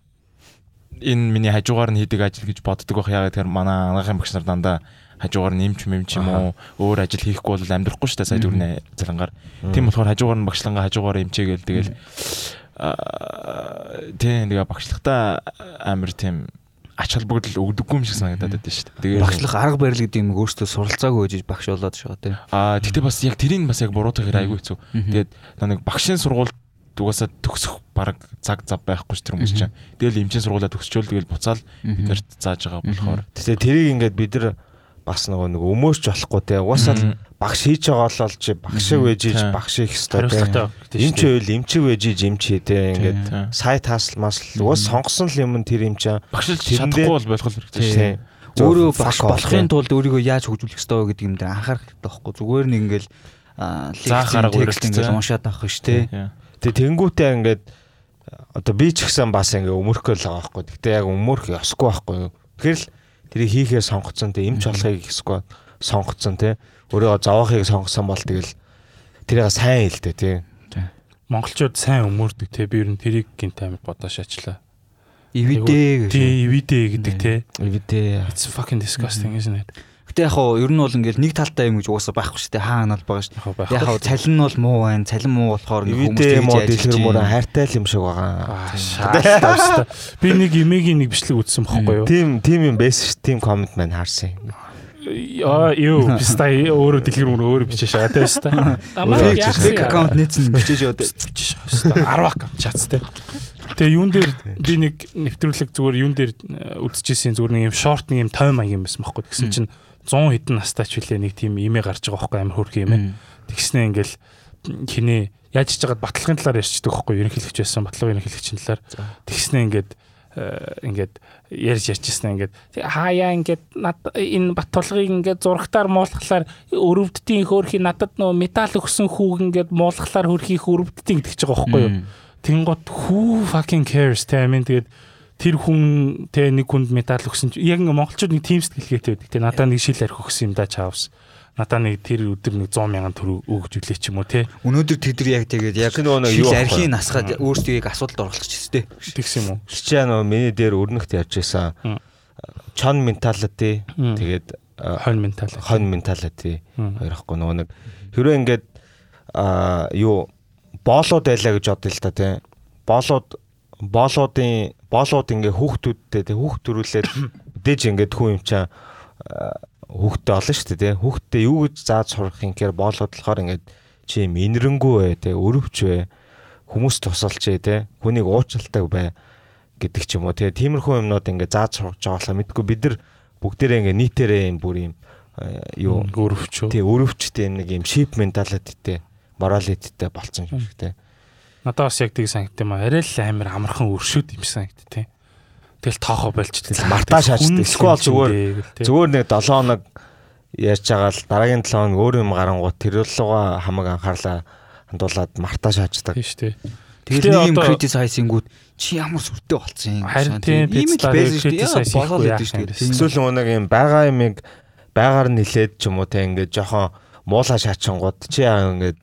энэ миний хажуугаар нь хийдэг ажил гэж боддог байх. Ягаад гэхээр манай анагаахын багш нар дандаа хажуугаар нь эмч мэмч юм уу өөр ажил хийхгүй бол амьдрахгүй шүү дээ сая дөрний цалингаар. Тийм болохоор хажуугаар нь багшлангаа хажуугаар эмчээгээл тэгэл тийм тэгээ багшлагтаа амар тийм ач холбогдол өгдөггүй юм шиг санагдаад байдаг шүү дээ. Тэгээ Багшлах арга барил гэдэг юм өөртөө суралцаагүй гэж багш болоод шүү дээ. Аа тэгтээ бас яг тэрийг бас яг буруутгах хэрэг айгүй хэцүү. Тэгээд нэг багшийн сургууль угаасаа төгсөх баг цаг зав байхгүй ч тэр хүмүүс чинь. Тэгэл эмчийн сургуулаа төгсчөөл тэгэл буцаал бидэрт зааж байгаа болохоор. Тэгээ тэрийг ингээд бид нар бас нөгөө нэг өмөөч болохгүй те. Угаасаа л багш хийж байгаа бол чи багш шиг байж иж Тийм. багш хийх хэрэгтэй те. Эмч байвал эмчиг байж иж эмчээ те. Ингээд сайт хаасл мас угаас сонгосон л юм нь тэр. Багшлж Тэрэндээ- чадахгүй бол болох л хэрэгтэй шүү дээ. Өөрөө багш болохын тулд өөрийгөө яаж хөгжүүлэх ёстой вэ гэдэг юм дээр анхаарах хэрэгтэй байхгүй. Зүгээр нэг ингээл лекцийн текст ингээл уншаад авах те. Яа. Тэгээ тэнгүүтээ ингээд одоо би ч гэсэн бас ингээ өмөрхөө л байгаа байхгүй. Гэтэ яг өмөрх ёсгүй байхгүй. Тэгэхээр л тэрийг хийхээ сонгоцсон те. Эмч болохыг эсвэл сонгоцсон те. Өөрөө зовоохыг сонгосон бол тэгэл тэрийг сайн хэлдэ те. Монголчууд сайн өмөрдөг те би ер нь тэрийг гинт амир бодож ачлаа. Ивидэ гэж. Тий, ивидэ гэдэг те. Эвдээ. It's fucking disgusting isn't it? Гэтэ яг хоо ер нь бол ингээл нэг талтай юм гэж угаасаа байхгүй шүү дээ. Хаана бол байгаа шүү. Яг байх. Яг хоо цалин нь бол муу байна. Цалин муу болохоор мод хийж дэлгэр ажиллаж хайртай л юм шиг байгаа. Би нэг имэгийн нэг бичлэг үзсэн бохгүй юу? Тим тим юм байсан ш. Тим комент маань харсан. Аа юу бистай өөрөө дэлгэр мөр өөрөө бичиж байгаа бистай. Өөрөө байгаа. хийж Фейк аккаунт нээсэн бичиж яваад. 10 аккаунт чац те. Тэгээ юун дээр би нэг нэвтрүүлэг зүгээр юун дээр э, үзчихсэн зүгээр нэг юм шорт нэг юм 50 маяг юм байсан байхгүй. Тэгсэн чинь 100 хэдэн настай ч үлээ нэг тийм имэ гарч байгаа байхгүй амар хөрх юм ээ. Тэгснэ ингээл хинээ яаж хийж байгаад батлагын талаар ярьчдаг байхгүй ерөнхийлөгч байсан батлагын ерөнхийлөгчийн талаар. Тэгснэ ингээд ингээд ярьж ярьжсэн ингээд. Хаяа ингээд над энэ бат тулгыг ингээд зурагтаар муулахлаар өрөвддгийн хөөрхий надад нөө металл өгсөн хүүг ингээд муулахлаар хөрхийх өрөвддгийн гэдэг ч байгаа байхгүй юу? Тэнгот who fucking cares? Те амин. Тэгээд тэр хүн те нэг хүнд медаль өгсөн чи яг монголчууд нэг тим сэтгэлгээтэй байдаг те. Надаа нэг шил арх өгсөн юм да чаавс надаа нэг тэр өдөр нэг 100 мянган төгрөг өгж үлээ ч юм уу те. Өнөөдөр тэд нар яг тэгээд яг нөгөө юу архийн насгаад өөрсдөө яг асуудалд оролцчихсон те. Тэгс юм уу? Чи нөгөө миний дээр өрнөхт ярьж байсан. Чон менталити. Тэгээд хонь менталити. хонь менталити. Хоёр ахгүй нөгөө нэг хэрвээ ингээд а юу боолууд байлаа гэж бодъё л та тий. Боолууд боолуудын боолууд ингээ хүүхдүүдтэй тий хүүхд төрүүлээд дэж ингээ хүн юм чаа хүүхдтэй олон шүү дээ тий. Хүүхдтэй юу гэж зааж сурах юм гэхээр боолууд болохоор ингээ чи минэрэнгүү бай тий өрөвч бай хүмүүс тусалч тий хүнийг уучлалтай бай гэдэг ч юм уу тий. Тиймэрхүү юмнууд ингээ зааж сурах жаалаа мэдгүй бид нар бүгдээрээ ингээ нийтээрээ юм бүр юм юу өрөвч тий өрөвчтэй нэг юм шип менталитеттэй моралитеттэй болцсон юм шиг те. Надад бас яг тийг санагд юм аа. Арай л амар амархан өршөөд юм шиг санагд те. Тэгэл тоохоо болж тэгэл мартаа шаачдаг. Эсвэл зүгээр зүгээр нэг 7 хоног ярьж байгаа л дараагийн 7 хоног өөр юм гарангууд тэр руугаа хамаг анхаарлаа хандуулаад мартаа шаачдаг. Тийм шүү дээ. Тэгэл нэг юм критисайзингүүд чи ямар сүртэй болцсон юм Харин тийм ийм л байсан шүү дээ. Болоод байдаг шүү дээ. Эсвэл нэг юм байгаа юмыг байгаар нь хилээд ч юм уу те ингээд жоохон муулаа шаачингууд чи яа ингээд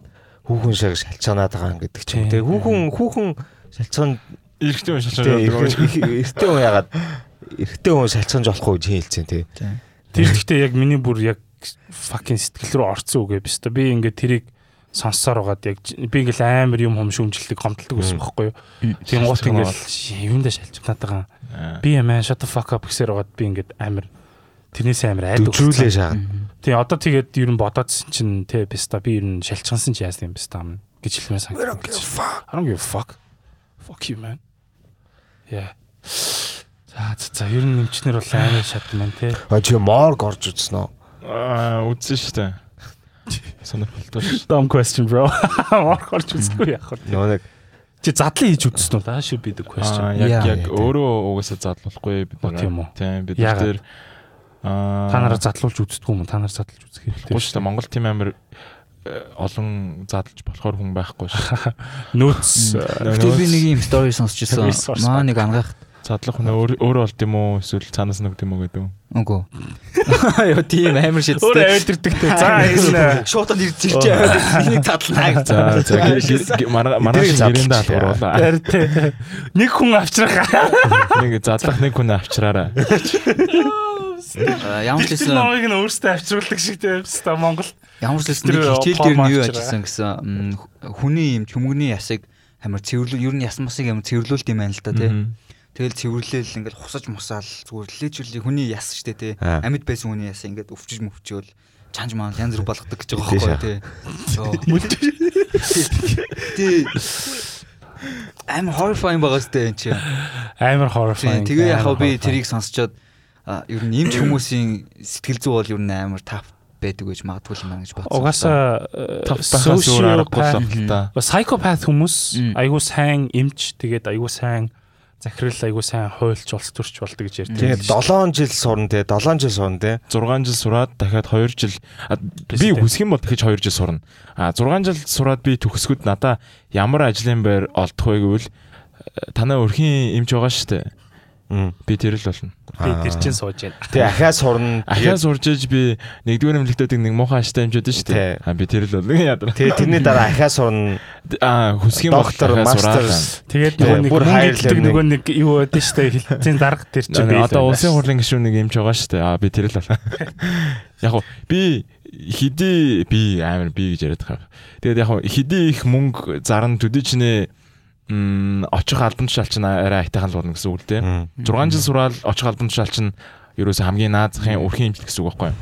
хүүхэн шиг шалчаанаад байгаа гэдэг ч юм. Тэгээ хүүхэн хүүхэн шалчаан эрэгтэй хүн байгаа. Эрэгтэй хүн ягаад эрэгтэй хүн шалчаанж болохгүй гэж хэлсэн тий. Тэр ихтэй яг миний бүр яг fucking сэтгэл рүү орцсон үгээ биш та. Би ингээд тэрийг сонссоор байгаад яг би ингээл амар юм хом шүмжилдэг гомдолдог байсан байхгүй юу. Тийм гот ингээл юундаа шалчмаад байгаа. Би ямаа shut the fuck up гэсээр байгаад би ингээд амар тэрнээс амар айдаг. Зүлээ шаа. Тийм одоо тэгээд ер нь бодоодсэн чинь те биста би ер нь шалчгансан чи яасан юм биста юм гэж хэлмээр санагдав. I don't give a fuck. Fuck you man. Yeah. За за ер нь нэмчнэр бол амар шат маань те. А чи морг орж үзсэн үү? Аа үзсэн шүү дээ. Сонирхолтой шүү. Dumb question bro. Морг орж үзсгүй яах вэ? Нөө нэг чи задлан хийж үзсэн үү? That should be the question. Яг яг өөрөө угаасаа задлуулахгүй бид нар. Тийм үү? Тийм бид нар Аа та нараа задлуулж үздэг юм уу? Та нар задлуулж үзэх хэрэгтэй. Гүш та Монгол тим амир олон задлж болохоор хүн байхгүй ш. Нөөц. Гэтэ би нэг юм стори сонсчихсан. Маа нэг ангаах задлах хүн өөрөө болд юм уу эсвэл цаанаас нөгд юм уу гэдэг. Үгүй. Йоо тийм амар шийдсэн. Өөрөө авдирдаг те. За энэ шуутад ирж ирж энийг задлнаа гэж. За за манай гэрээнд даалгавруулаа. Нэг хүн авчрах. Нэг задлах нэг хүн авчраараа. Ямар ч гэсэн номыг нь өөртөө авчруулдаг шиг те. Монгол. Ямар ч гэсэн хичээл дээр нь юу ажилласан гэсэн хүний юм чүмгний ясыг амар цэвэрлүү ер нь ясан масыг амар цэвэрлүүлт юм байна л да тий. Тэгэл цэвэрлээл ингээл хусаж мусаал зүгээр лээжрли хүний яс штэ тий. Амьд байсан хүний яс ингээд өвчж мөвчөөл чанж маань янз бүр болгодог гэж байгаа байхгүй тий. Тий. Амар horrifying байгаа сте энэ чи. Амар horrifying. Тэгээ яг би тэрийг сонсчоод ер нь эмч хүмүүсийн сэтгэл зүй бол ер нь амар тав байдаг гэж магадгүй юм байна гэж бодсон. Угаасаа тав байхаас өөр аргагүй л та. Psychopath хүмүүс айгуу сайн эмч тэгээд айгуу сайн захирал айгуу сайн хуйлч улс төрч болдог гэж ярьдаг. Тэгээд 7 жил сурна те 7 жил сурна те 6 жил сураад дахиад 2 жил би хүсэх юм бол дахиж 2 жил сурна. А 6 жил сураад би төгсгөд надаа ямар ажлын байр олдох вэ гэвэл танаа өрхийн эмч байгаа шүү дээ. Би тэр л болно. Би тэр чинь сууж байна. Тэгээ ахаа сурна. Ахаа сурж иж би нэгдүгээр эмнэлэгтүүдийг нэг муухай аштай хэмжээд шүү дээ. Аа би тэр л болно. Яадаг. Тэгээ тэрний дараа ахаа сурна. Аа юм доктор мастер. Тэгээд нөгөө нэг хайрлаг нөгөө нэг юу байдаг шүү дээ. Хилцэн дарга тэр чинь би. Одоо улсын хурлын гишүүн нэг эмч байгаа шүү дээ. Аа би тэр л болно. Яг уу би хэдий би амар би гэж яриад байгаа. Тэгээд яг хэдий их мөнгө зарна төдий чинээ м очих албан тушаалч нь арай айтайхан л болно гэсэн үг л дээ. 6 жил сураал очих албан тушаалч нь ерөөсө хамгийн наазахын өрхийн эмч гэсэн үг байхгүй юу?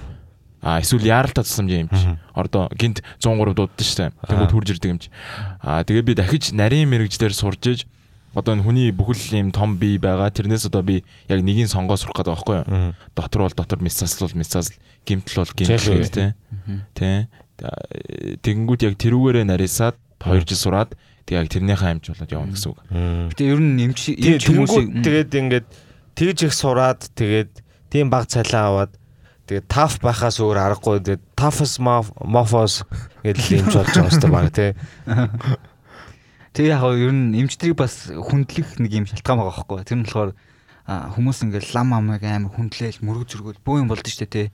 А эсвэл яаралтай тусламжийн эмч. Ордоо гинт 103 дууддаг шүү дээ. Тэнгүүд хурж ирдэг эмч. А тэгээ би дахиж нарийн мэрэгжлэр сурж иж одоо энэ хүний бүхэл юм том бий байгаа. Тэрнээс одоо би яг нэгийг сонгоо сурах гэдэг байхгүй юу? Дотор бол дотор мисасл бол мисасл, гимтэл бол гимтэл тий. Тий. Тэгэнгүүт яг тэрүүгээрээ нарийсаад 2 жил сураад тэг яг тэрнийхээ амж болоод явна гэсэн үг. Гэтэ ер нь эмч эмч хүмүүсийг тэгээд ингээд тэгж их сураад тэгээд тийм баг цалин аваад тэгээд таф байхаас өөр аргагүй тэгээд тафс мофос гэдэг юмч болж байгаа хэвээр баг тий. тэг яг ер нь эмчдрийг бас хүндлэх нэг юм шалтгаан байгаа байхгүй. Тэр нь болохоор хүмүүс ингээд лам амыг амар хүндлээл мөрөг зөргөл бөө юм болд нь штэ тий.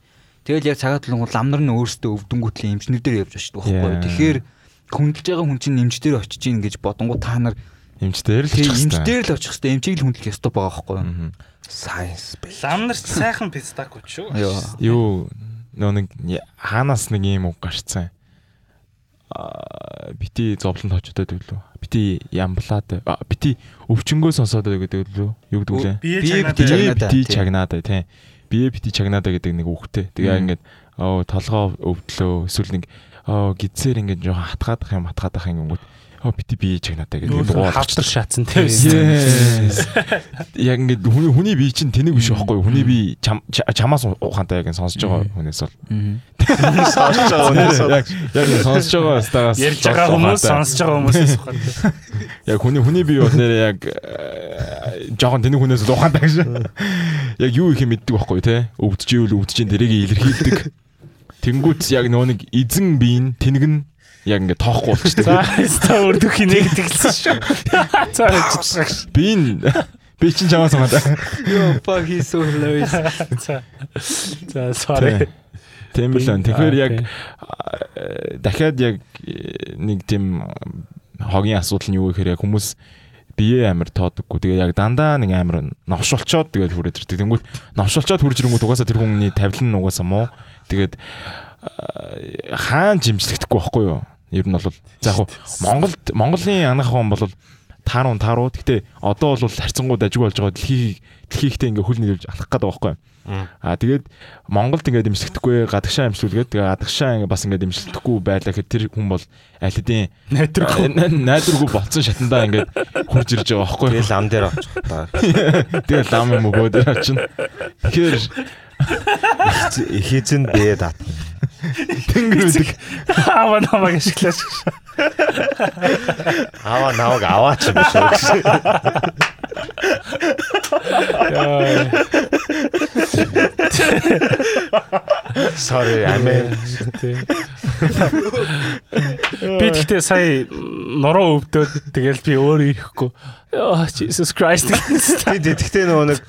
Тэгэл яг цагаат лунгууд лам нар нь өөрсдөө өвдөнгүүтлийн эмчнэр дээр явж очдог байхгүй. Yeah. Тэгэхээр хүндэлж байгаа хүн чинь эмч дээр очиж ийн гэж бодонгууд та нар Эмчтэр л очих эмч хэвээр. дээр л очих хэвээр эмчийг л хүндлэх ёстой байгаа байхгүй. Мгм. Science бай. Лам нар ч сайхан пистак шүү. Йоо. Юу нөө нэг хаанаас нэг юм үг гарцсан. Аа бити зовлон тоочдод билүү. Бити ямблаад бити өвчнгөө сонсоод байдаг билүү. Юу гэдэг лээ? Бие бити Бие чагнаад бити тий. чагнаад тий. Бие бити чагнаад гэдэг нэг үгтэй. Тэгээ ингээд оо толгоо өвдлөө эсвэл нэг гидсээр ингээд жоохон хатгаадах юм хатгаадах юм гингүүд оо бити бие чагнаад гэдэг Юу дугаар хавтар шатсан тийм. Yes. Яг ингээд хүний хүний бие чинь тэнэг биш байхгүй юу? Хүний бие чам- ча- чамаас ухаантай яг сонсож байгаа хүнээс бол. Сонсож байгаа өнөөс яг яг сонсож байгаа стагаас Ярьж байгаа хүмүүс сонсож байгаа хүмүүсээс ухаад. яг хүний хүний бие бол нэрээ яг э, жоохон тэнэг хүнээс ухаантай гэж. Яг юу их юм мэддэг байхгүй те? Өвдөж ивэл өвдөж ин тэрийг илэрхийлдэг. Тэнгүүт яг нөө нэг эзэн биеийн тэнэг нь яг ингэ тоохгүй болчихдаг. За ста өрдөх нэг тэгэлсэн шүү. За чичрагш. Би энэ би чинь чамаас хамаатай. Yo fuck he's so hilarious. За. За sorry. Тийм л өн. Тэгэхээр яг э, дахиад яг э, нэг тийм хогийн асуудал нь юу гэхээр яг хүмүүс бие амир тоодоггүй. Тэгээ яг дандаа нэг амир новшолчоод тэгээд хүрээд ирдэг. Тэнгүүт новшолчоод хүрж ирэнгүүт угаасаа тэр хүмүүний тавилан нь угаасаа муу. Тэгээд хаан жимслэгдэхгүй байхгүй юу? Ер нь бол за яг хуу Монголд Монголын анх хаан бол тааруу тааруу. Гэтэ одоо бол харьцангуй дажиг болж байгаа дэлхийг дэлхийгтээ ингээ хөл нийлүүлж алах гэдэг байхгүй? Аа тэгээд Монголд ингээд имжлэхдэггүй гадагшаа имжлүүлгээд тэгээ гадагшаа ингээ бас ингээд имжлэхдэггүй байлаа гэхэд тэр хүн бол аль хэдийн Найдваргүй. найдваргүй болцсон шатандаа ингээд хурж ирж байгаа байхгүй юу? Тэгээд лам дээр очих та. Тэгээ лам юм өгөөд очино. Тэгэхээр Их эзэн бие дат. тэнгэр үүдэг. Аава намайг ашиглаж. Аваа наваг аваач юм шүү гэсэн. Sorry, I mean Би тэгтээ сая нуруу өвдөөд тэгэл би өөрөө ирэхгүй. Jesus Christ. тэгтээ нөгөө нэг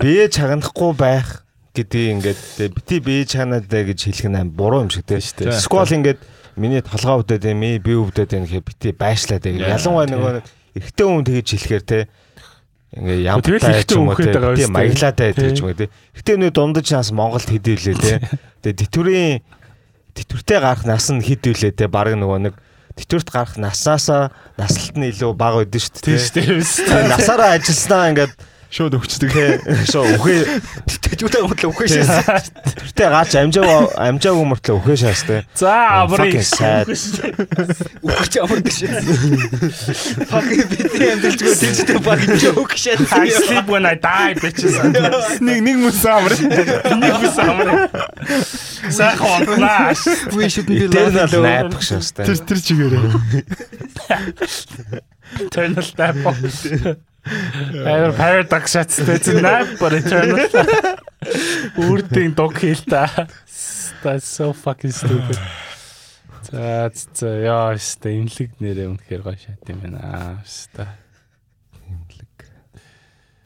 бие чагнахгүй байх гэдгийг ингээд бити бие чагнаад дэ гэж хэлэх нь буруу юм шиг дээ шүү дээ. Тийм. Сквал ингээд миний толгой өвдөд юм, би өвдөд юм гэхэд бити байшлаад дээ. Yeah, Ялангуяа тийм. нөгөө эрэгтэй хүн тэгэж хэлэхээр те ингээ Тэгэл ямтай эрэгтэй ч юм уу хүн те гэдэг байгаа тийм маяглаатай байдаг Тийм. юм уу те. Эрэгтэй нүд дундаж нас Монголд хэдүүлээ те. Тэгээ тэтгэврийн тэтгэвртэй гарах нас нь хэдүүлээ те. Бараг нөгөө нэг тэтгэврт гарах насаасаа наслалт нь илүү бага байдэн шүү дээ. Тийм шүү Тэгээ Насаараа ажилласнаа ингээд Шууд өгчдөг. шоо үхээ Тэтгэвтэй хөтлөө үхэж шээс. тэртээ гаач амжааг амжаагүй мөртлөө үхээ шаас те. За sad. Үхэж амардаг шээс. Fucking бидний амжилтгүй тийчтэй баг joke шээс. I sleep when I die bitches. Нэг нэг мөс амар. Нэг бис амар. Сайхан онтнаа. We shouldn't be laughing. Тэр тэр чигээрээ. Eternal nap. Амар paradox шатстай чинь nap but eternal. Үрдийн дог хийлта. That's so fucking stupid. За за яа өстө имлэг нэрээ үнэхээр гоё шат юм байна. Аа өстө.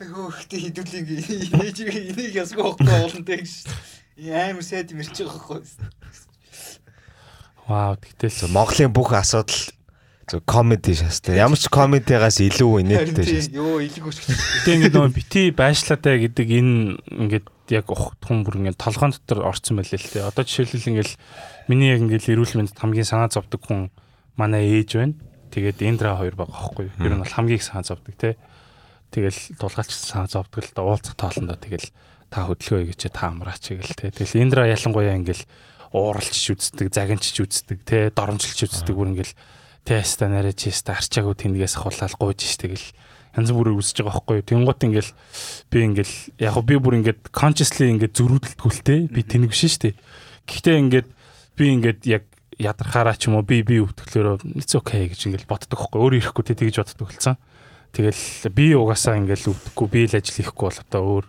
Хөөхтэй хідүүлийг нээж энийг ясгүй байхгүй уулантай гэж. Амар сайд мэрч байгаа байхгүй. Вау тэгтэл Монголын бүх асуудал зөв комеди шаас те. Ямар ч комедигаас илүү инээдтэй шаас. Йоо илэг өсч. Гэтэ ингээд нөгөө бити байшлаатай гэдэг энэ ингээд яг ухтхан бүр ингээд толгоон дотор орцсон байлээ л те. Одоо жишээлбэл ингээд миний яг ингээд эрүүл мэндэд хамгийн санаа зовдөг хүн манай ээж байна. Тэгээд Эндра хоёр байгаа байхгүй юу? Ер нь бол хамгийн их санаа зовдөг те. Тэгэл дулгаалч санаа зовдөг л да уулзах тоолондоо тэгэл та хөдөлгөө гэж та амраач гэл те. Тэгэл Эндра ялангуяа ингээд ууралч үздэг, загинч үздэг те, доромжилч үздэг бүр ингээд теста нарай чиста арчаагүй тэндгээс ахуулаад гуйж штэ гэл янз бүрээр үсэж байгаа байхгүй. Тэнгуут ингээл би ингээл яг би бүр ингээд consciously ингээд зөрүүдэлтгүүлтэй би тэнэг биш штэ. Гэхдээ ингээд би ингээд яг ядархаараа ч юм уу би би өвтгөлөөрөө it's okay гэж ингээл боддог байхгүй өөр ирэхгүй тэ тэгж боддог болсон. Тэгэл би угаасаа ингээл өвдөхгүй би л ажил хийхгүй бол одоо өөр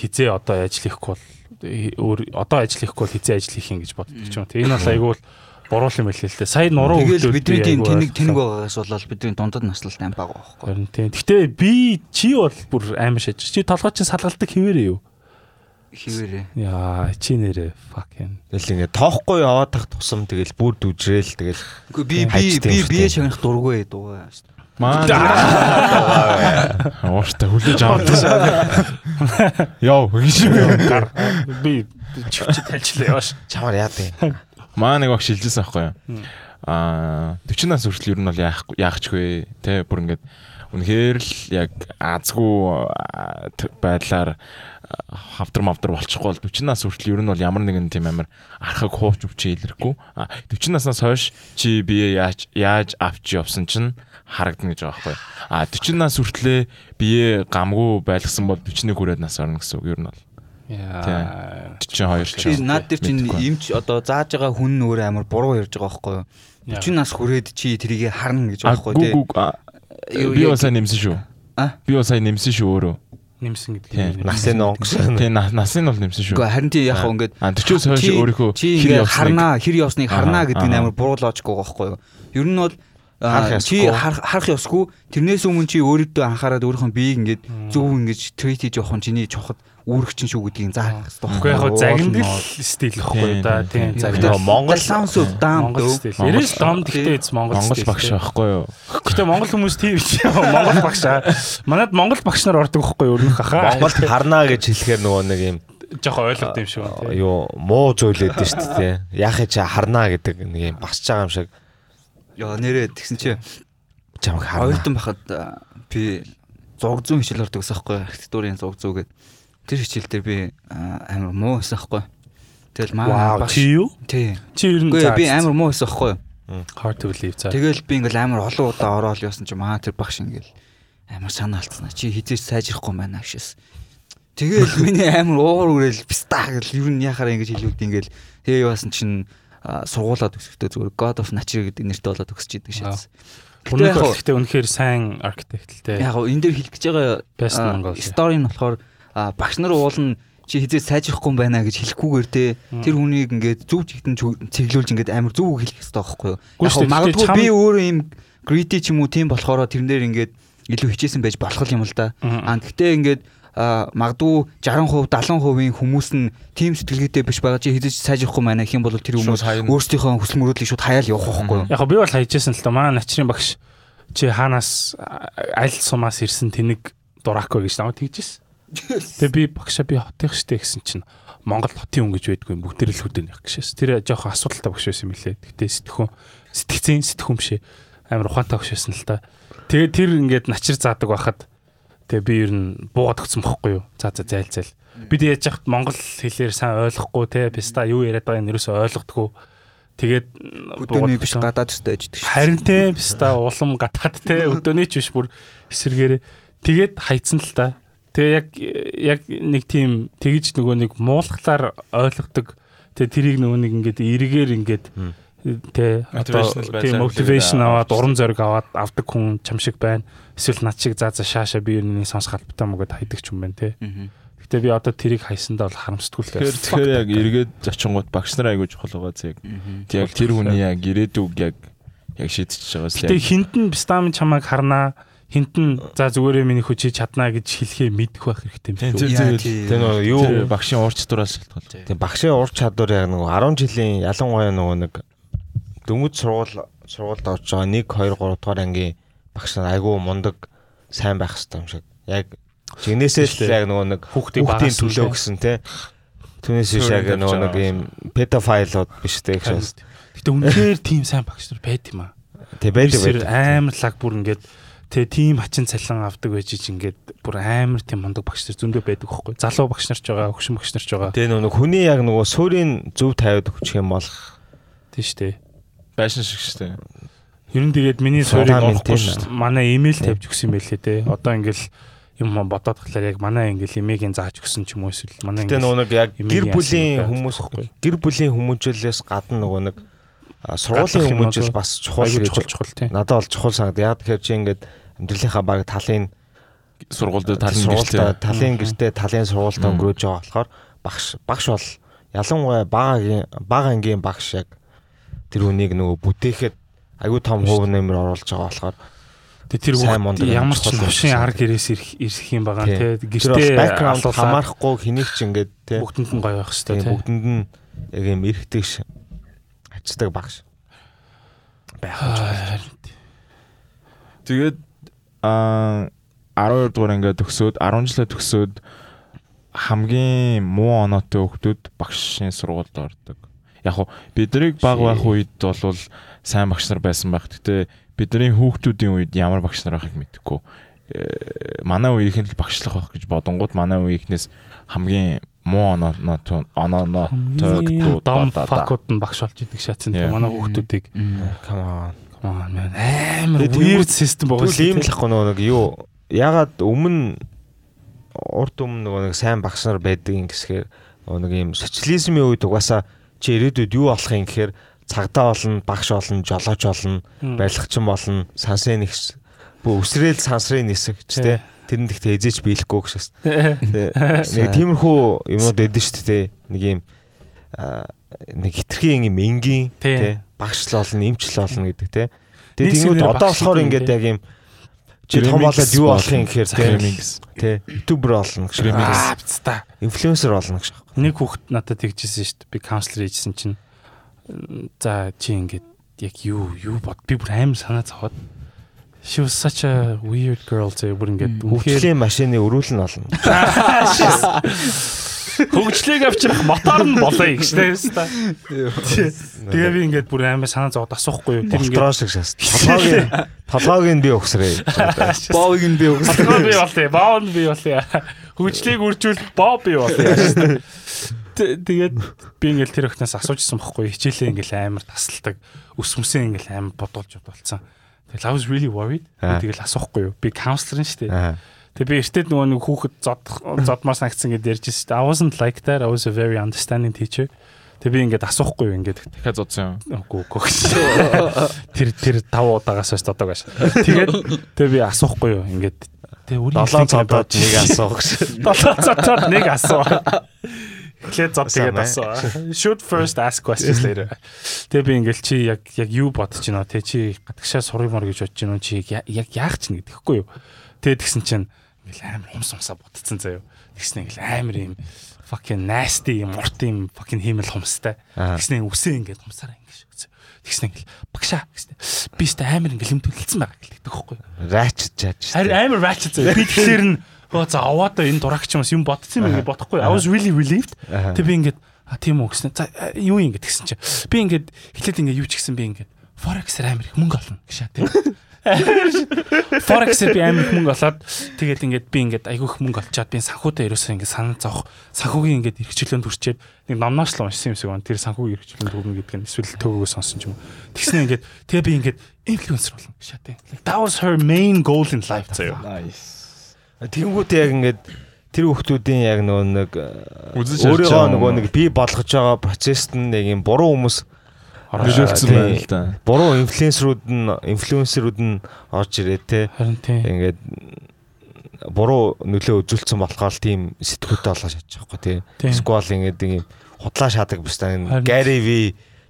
хизээ одоо ажил хийхгүй бол өөр одоо ажил хийхгүй бол хизээ ажил хийх юм гэж боддог ч юм. Тэг энэ бол айгүй буруул юм хэлээ л дээ. Сая нуруу Тэгэл бидний тийм тэнэг тэнэг байгаагаас болол бидний дундад наслалтай юм байгаа байхгүй. Харин тийм. Гэтэ би чи бол бүр амар шаж. Чи толгой чинь салгалдаг хിവэрээ юу? Хിവэрээ. Яа, чи нэрээ fucking. Тэгэл ингээд тоохгүй яваад тах тусам тэгэл бүр дүжрээл тэгэл Үгүй би би би бие шагнах дургүй дуугаа шүү дээ. Маа. Ууштай хүлээж аваад. Йоо гэж. Гар би чивч тайлчлаа яваш. чамаар яа дээ. Маа нэг багш шилжсэн байхгүй юу? Аа 40 нас хүртэл ер нь бол яах яахчгүй те бүр ингээд үнэхээр л яг азгүй байдлаар аа, хавдар мавдар болчихгүй бол 40 нас хүртэл ер нь бол ямар нэгэн тийм амар архаг хуувч өвчөө илэрхгүй. А 40 наснаас хойш чи бие яаж яаж авч явсан чинь харагдана гэж байгаа байхгүй? А 40 нас хүртлээ бие гамгүй байлгсан бол 41 хүрээд нас орно гэсэн үг ер нь бол. Яа. 42 ч. Наад дээр чинь эмч одоо зааж байгаа хүн нь өөрөө амар буруу ярьж байгаа байхгүй юу? 40 нас хүрээд чи тэрийг харна гэж байхгүй Юу- би бол сайн нэмсэн шүү. А? Би бол сайн нэмсэн шүү өөрөө. Нэмсэн гэдэг. Юм. Насын онгосон. Тэгээ на- насын бол нэмсэн шүү. Гэхдээ харин тий яг ингээд А 40-с хойш өөрийнхөө чи хэр харнаа хэр явсныг харнаа Аа, гэдэг нь амар буруу логик байгаа байхгүй юу? Ер нь бол чи харах ёсгүй. Тэрнээс өмнө чи өөрөөдөө анхаарад өөрийнхөө биеийг ингээд зөв ингэж трейт хийж явах нь чиний чухал үүрэгчин шүү гэдгийг заах хэрэгтэй яг нь стил ихгүй да. тийм. Нөгөө Монгол Sounds of. Монгол- Ерөөс дом гэхдээ эз Монгол Монгол багш байхгүй юу? Гэтэ Монгол хүмүүс тийм ч Монгол багш аа. Манайд Монгол багш нар ордог байхгүй юу өрнөх хаа. Монголд харнаа гэж хэлэхээр нөгөө нэг юм жоохон ойлгох юм шиг байна. юу муу зүйлээд дээ шүү дээ. Яхаа чи харнаа гэдэг нэг юм багсж байгаа юм шиг Яа нэрээ тэгсэн чи чамайг харнаа. оюутан байхад а, би зураг зүүн хичээл ордог гэсэн байхгүй архитектурын зураг зүү гэдэг. Тэр хичээл дээр би амар муу байсан байхгүй. Тэгэл маа Вау, чи юу? Тий. Чи ер нь би амар муу байсан байхгүй. hard to believe за. Тэгэл би ингээл амар олон удаа ороод явсан чи маа тэр багш ингээл амар санаа алдсан. Чи хизээч сайжрахгүй байна гэшээс. Тэгэл миний амар уур үрэл писта гэл ер нь яхаар ингэж хэлүүд ингээл тэгээ яваасан чинь сургуулаад өсөхдөө зүгээр God of Nature гэдэг нэртэй болоод өсөж идэг шээс. Үнэхээр үнэхээр сайн архитект л те. Яг энэ дээр хэлэх гэж байгаа. Story нь болохоор багш нар уулна чи хизээ сайжрахгүй юм байна гэж хэлэхгүйгээр те тэр хүнийг ингээд зөв чигтэн чиглүүлж ингээд амар зөв хэлэх хэрэгтэй байхгүй юу? Магадгүй би өөрөө юм greedy ч юм уу тийм болохоор тэрэн дээр ингээд илүү хичээсэн байж болох юм л да. А гэхдээ ингээд а магадгүй 60% 70%-ийн хүмүүс нь team сэтгэлгээтэй биш байгаа чи хизэж сайжрахгүй байна гэх юм бол тэр хүмүүс өөрсдийнхөө хүсэл мөрөөдлийг шууд хаяал явах байхгүй юу? Яг гоо би бол хайжсэн л та маа начрын багш чи хаанаас аль сумаас ирсэн тэнэг дураак вэ гэж намайг тэгжсэн. Тэгээ би багшаа би хотынх штэ гэсэн чинь Монгол хотын хүн гэж байдгүй бүгд л хөдөө нэх гэшээс. Тэр жоохон асуудалтай багш байсан юм лээ. Гэтэ сэтгхүүн сэтгцэн сэтгхүүн биш ээ. амар ухаантай багш байсан л та. Тэгээ тэр ингээд начир заадаг байхад тэгээ би ер нь буугаад өгсөн бохгүй юу. За за зайл зайл. Бид яаж яхад монгол хэлээр сайн ойлгохгүй те писта юу яриад байгааг нь ерөөсөй ойлгохдгүй. Тэгээд Өдөөний биш гадаад өстэй аждаг шүү. Харин те писта улам гатаад те өдөөний ч биш бүр эсэргээрээ тэгээд хайцсан л та. Тэгээ яг яг нэг тийм тэгж нөгөө нэг муулахлаар ойлгодог. Тэгээ тэрийг нөгөө нэг ингээд эргээр ингээд тэ одоо тийм мотивашн аваад уран зориг аваад авдаг хүн чам шиг байна. Эсвэл над шиг заа за шааша би юу нэг сонсох албатай мөгөд хайдаг ч юм байна те. Гэтэ би одоо тэрийг хайсандаа бол харамсдаггүй л Тэгэхээр тэгэхээр яг эргээд зочингууд багш нар айгуу чухал байгаа зэрэг. Яг тэр хүний яг ирээдүг яг яг шийдчихэж байгаа Гэтэ яг. хинтэн бистам чамайг харнаа хинтэн за зүгээрээ миний хүчий чаднаа гэж хэлхээ мэдэх байх хэрэгтэй юм шүү. Тэр нөгөө юу багшийн уурч дураас шалтгаал. тийм багшийн ур чадвар яг нөгөө 10 жилийн ялангуяа нөгөө нэг дөнгөж сургууль сургуульд орж байгаа 1 2 3 дугаар ангийн багш нар айгүй мундаг сайн байх хэрэгтэй юм шиг. Яг жигнэсээ л яг нөгөө нэг хүүхдийн төлөө гэсэн те. Түүнээс биш яг нөгөө нэг юм педофайлууд биш те гэж. Гэтэ үнэхээр тийм сайн багш нар байд юм аа. Тэг байдаг Тэр байдаг. амар лаг бүр ингээд тэгээ тийм хачин цалин авдаг байж чи ингээд бүр амар тийм мундаг багш нар зөндөө байдаг хөөхгүй. Залуу багш нар ч байгаа, хөгшин багш нар ч байгаа. Тэгээ нөгөө хүний яг нөгөө суурийн зөв тавиад өгчих юм бол Тийм шүү дээ. Байшин шиг шүү дээ. Ер нь тэгээд миний суурийг олохгүй тийм шүү дээ. Манай имэйл тавьж өгсөн байлээ те. Одоо ингээл юм бодоод тахлаар яг манай ингээл имэйгийн зааж өгсөн ч юм уу эсвэл манай тэгээ нөгөө нэг яг гэр бүлийн хүмүүс Тэгэхгүй. гэр бүлийн хүмүүжлээс гадна нөгөө нэг сургуулийн хүмүүжил бас чухал чухал чухал тийм. надад бол чухал санагд. Яг тэгэхээр чи ингээд амьдралынхаа баг талын сургуульд талын сургуультай гэртээ талын гэртээ талын сургуультай Мм. өнгөрөөж байгаа болохоор багш багш бол ялангуяа багагийн бага ангийн багш яг тэр үнийг нөгөө бүтээхэд аюу том хувь нэмэр оруулж байгаа болохоор тэр мундаг ямар ч байсан. ар гэрээс ирэх юм байгаа бол Гэртээ бэкграунд хамаарахгүй хэнийг ч ингээд те бүгдэнд нь гоё байх хэрэгтэй тий. бүгдэнд нь яг юм эргэдэг ш ачдаг багш байх нь. Харин Тэгээд аа 12 дугаар ингээд төгсөөд 10 жилээ төгсөөд хамгийн муу оноотой хүмүүс багшийн сургуульд ордог. Яг уу биднийг баг байх үед бол сайн багш нар байсан байх. Гэтэ бидний хүүхдүүдийн үед ямар багш нар байхыг мэдэхгүй. Э, Манай үеийнхэн л багшлах байх гэж бодонгууд манай үеийнхнээс хамгийн муу оноотой оноотой дом факууд нь багш болж идэг шатсан Yeah. тий. Манай хүүхдүүдийг. Come on. Come on амар weird system байгаа ийм л ахгүй нөгөө нэг юу ягаад өмнө урд өмнө нөгөө нэг сайн багш нар байдаг юм гэсгээр нөгөө нэг ийм социализмын үед угаасаа чи ирээдүйд юу болох юм гэхээр цагдаа болно, багш болно, жолооч болно, барилгачин болно, сансын нэгс бүх өсрөөл сансрын нисэг ч Тий. Тий. Тэрэнд ихтэй эзэж биелэхгүй гэшээс. Нэг тиймэрхүү юмуд эдэн шүү дээ. Нэг юм аа, нэг хитрхийн юм энгийн Тий. Багшлал болно, эмчл болно гэдэг тий. Нэг Тэгээ сэгээр тэгвэл одоо болохоор ингээд яг юм чи том болоод юу болох юм гэхээр тий. Remix. Тий. Ютубер болно гэж. Аа бста. Инфлюенсер болно гэж. Нэг хүүхэд надад тэгжсэн шүү дээ. Би каунслер хийжсэн чинь за чи ингээд яг юу юу бод би бүр аим санаа зовоод She was such a weird girl зэ бүр ингээд Хөгжлийн машины өрүүлэн болно. хөгжлийг авчрах мотор нь болоо гэжтэй юмста. Тэгээ би ингээд бүр аим санаа зовоод асуухгүй юу. Тэр ингээд шиг шээс. Толгойг толгойг нь би угсрээ. Боовыг нь би Толгой би болъё. Боо нь би болъё. Хөгжлийг үржүүлэх боо би болъё. Тэгээд би ингээл тэр өхнөөс асуужсэн бохгүй хичээлээ ингээл амар тасалдаг өс мөсөө ингээл амар бодуулж бодолцсон. Тэгэл I was really worried. Тэгэл асуухгүй юу. Би counselor нь шүү дээ. Тэгээ би эртээд нөгөө нэг хүүхэд зодох зодмаар санагдсан гэдээ ярьж шүү дээ. I wasn't like that. I was a very understanding teacher. Тэгээ би ингээд асуухгүй юу ингээд Дахиад зодсон юм. Үгүй үгүй. Тэр тэр тав удаагаас хойш додог ааш. Тэгээд тэгээ би асуухгүй юу ингээд тэгээ үрийн Долоон цодод нэг асуух гэж. долоон цодод нэг асуу. Эхлээд зод тэгээд Асуу. Should first ask questions later. Тэгээ би ингээл чи яг яг юу бодож байна те чи гадагшаа сурымаар гэж бодож байна чи яг яах чинь гэдэхгүй юу. Тэгээд тэгсэн чинь ингээл амар хумс хумсаа ботцсон заяа. Тэгснэ ингээл амар юм fucking nasty юм урт юм fucking хиймэл хумстай. Тэгснэ үсээ ингээд хумсараа ингээд шүгцээ. Тэгснэ ингээл багшаа гэснэ. Би сте амар ингээл юм төлөлдсөн байгаа гэлдэг байхгүй юу. Ratchet judge. Амар ratchet заяа. Би тэгэхээр нь оо за аваадаа энэ дурагч юмс юм бодсон юм бодохгүй. I was really relieved. Тэг би ингээд а тийм үү гэсэн. За юу юм ингээд гэсэн чинь би ингээд эхлээд ингээд юу ч гэсэн би ингээд forex-ээр амар их мөнгө олно гэж тийм. Forex-ээр би амар их мөнгө олоод тэгээд ингээд би ингээд айгүй их мөнгө олчаад би санхүүтэй ерөөсөө ингээд санаа зовох санхүүгийн ингээд эрхчлөөнд хүрчээд нэг номнооч л уншсан юм шиг байна. Тэр санхүүгийн эрхчлөөнд хүрнэ гэдэг нь эсвэл төөгөө сонсон ч юм уу. Тэгснэ ингээд тэгээ би ингээд инфлюенсер болно гэж тийм. That was her main goal in life заяа. Nice. Тэнгүүтээ яг ингээд тэр хүмүүсийн яг нөгөө нэг э, өөрийнхөө нөгөө нэг бий болгож байгаа процесс нь нэг юм буруу хүмүүс нөлөөлсөн байна л да. Буруу инфлюенсерүүд нь инфлюенсерүүд нь орж ирээ те. Ингээд буруу нөлөө үзүүлсэн болохоор тийм сэтгүүлтэй болгож чадчих واخгүй тий. Сквал ингээд юм худлаа шаадаг бистаа Gary V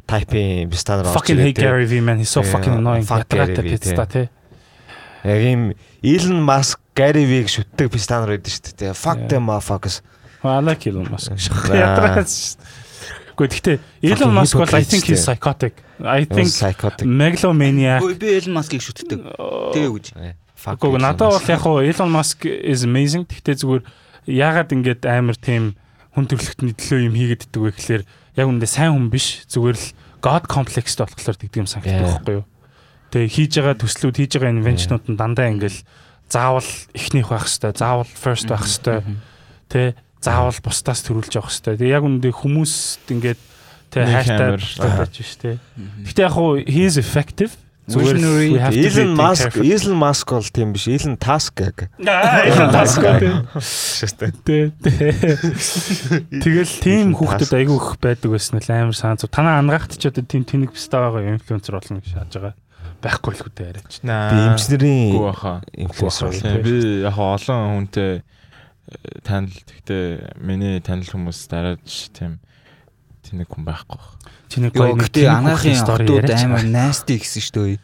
type-ийн бистаа нар орж ирээ. Fucking hate Gary V man he's so fucking annoying. Fuck Gary V тий. Яг юм Elon Musk Gary V-г шүтдэг бистанаар байдаг шүү дээ. Fuck them motherfuckers. I like Elon Musk. Аа. Ятгаас. Гэхдээ гэхдээ Elon Fucking Musk бол I think he's шүү дээ. psychotic. I think psychotic. megalomaniac. Гүй би Elon Musk-ыг шүтдэг. Тэгээ үгүй. Fuck Гэхдээ надад бол яг хуу Elon Musk is amazing. Гэхдээ зүгээр яагаад ингэж амар тийм хүн төрөлхтний төлөө юм хийгээд иддэг вэ гэхэлэр яг үндэ сайн хүн биш. Зүгээр л god complexтэй болохоор тэгдэг юм санагддаг байхгүй юу? Тэгээ хийж байгаа төслүүд хийж байгаа invention-ууд нь дандаа ингээл заавал эхнийх байх хэвээр, заавал first байх хэвээр тэ заавал бусдаас төрүүлж явах хэвээр. Тэгээ яг үндэ хүмүүст ингээд тэ Нэг хайртай байж биш тэ. Гэтэ яг хуу he is effective. Elon Musk, careful. Elon Musk бол тийм биш. Elon Tusk гэх. Аа, Elon Musk үү. Шээ. Тэ. Тэгэл тийм хүүхдүүд айгүй их байдаг байсан л амар санаа. Танаа ангахт ч одоо тийм тэнэг бистэ байгаа инфлюенсер болно гэж шааж байгаа. Байхгүй л хөтэй яриач. Би Наа. эмчнэрийн инфлюенсер бол. Тийм, Би яг олон хүнтэй э, танил гэхдээ миний танил хүмүүс дараач тийм тэнэг хүн байхгүй. Чиний Йоо нэг тэнэг анаахын хотууд амар nasty гэсэн шүү дээ.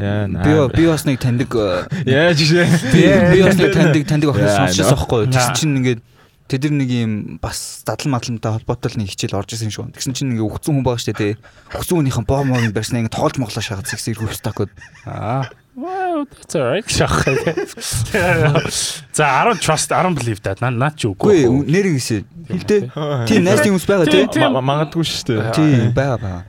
Яа Би би бас нэг таньдаг э, Яа жишээ. би би бас нэг таньдаг таньдаг охин сонсчихсан байхгүй. Тэгсэн чинь ингээд тэд нар нэг юм бас задлан матламтай холбоотой л нэг хичээл орж исэн шүү. Тэгсэн чинь ингээ өгцөн хүн байгаа шүү дээ. Өгцөн хүнийхэн боо моо барьснаа ингээ тоглож моглоо шахаад зэгс ирэх стакод. Аа. Wow, that's all right. Шах. За 10 trust 10 believe that. Наа наа ч Үгүй үгүй. нэр ингэсэ. Хилдэ. Тийм nasty хүмүүс байгаа тий. Тийм. Магадгүй шүү дээ. Тийм байгаа байгаа.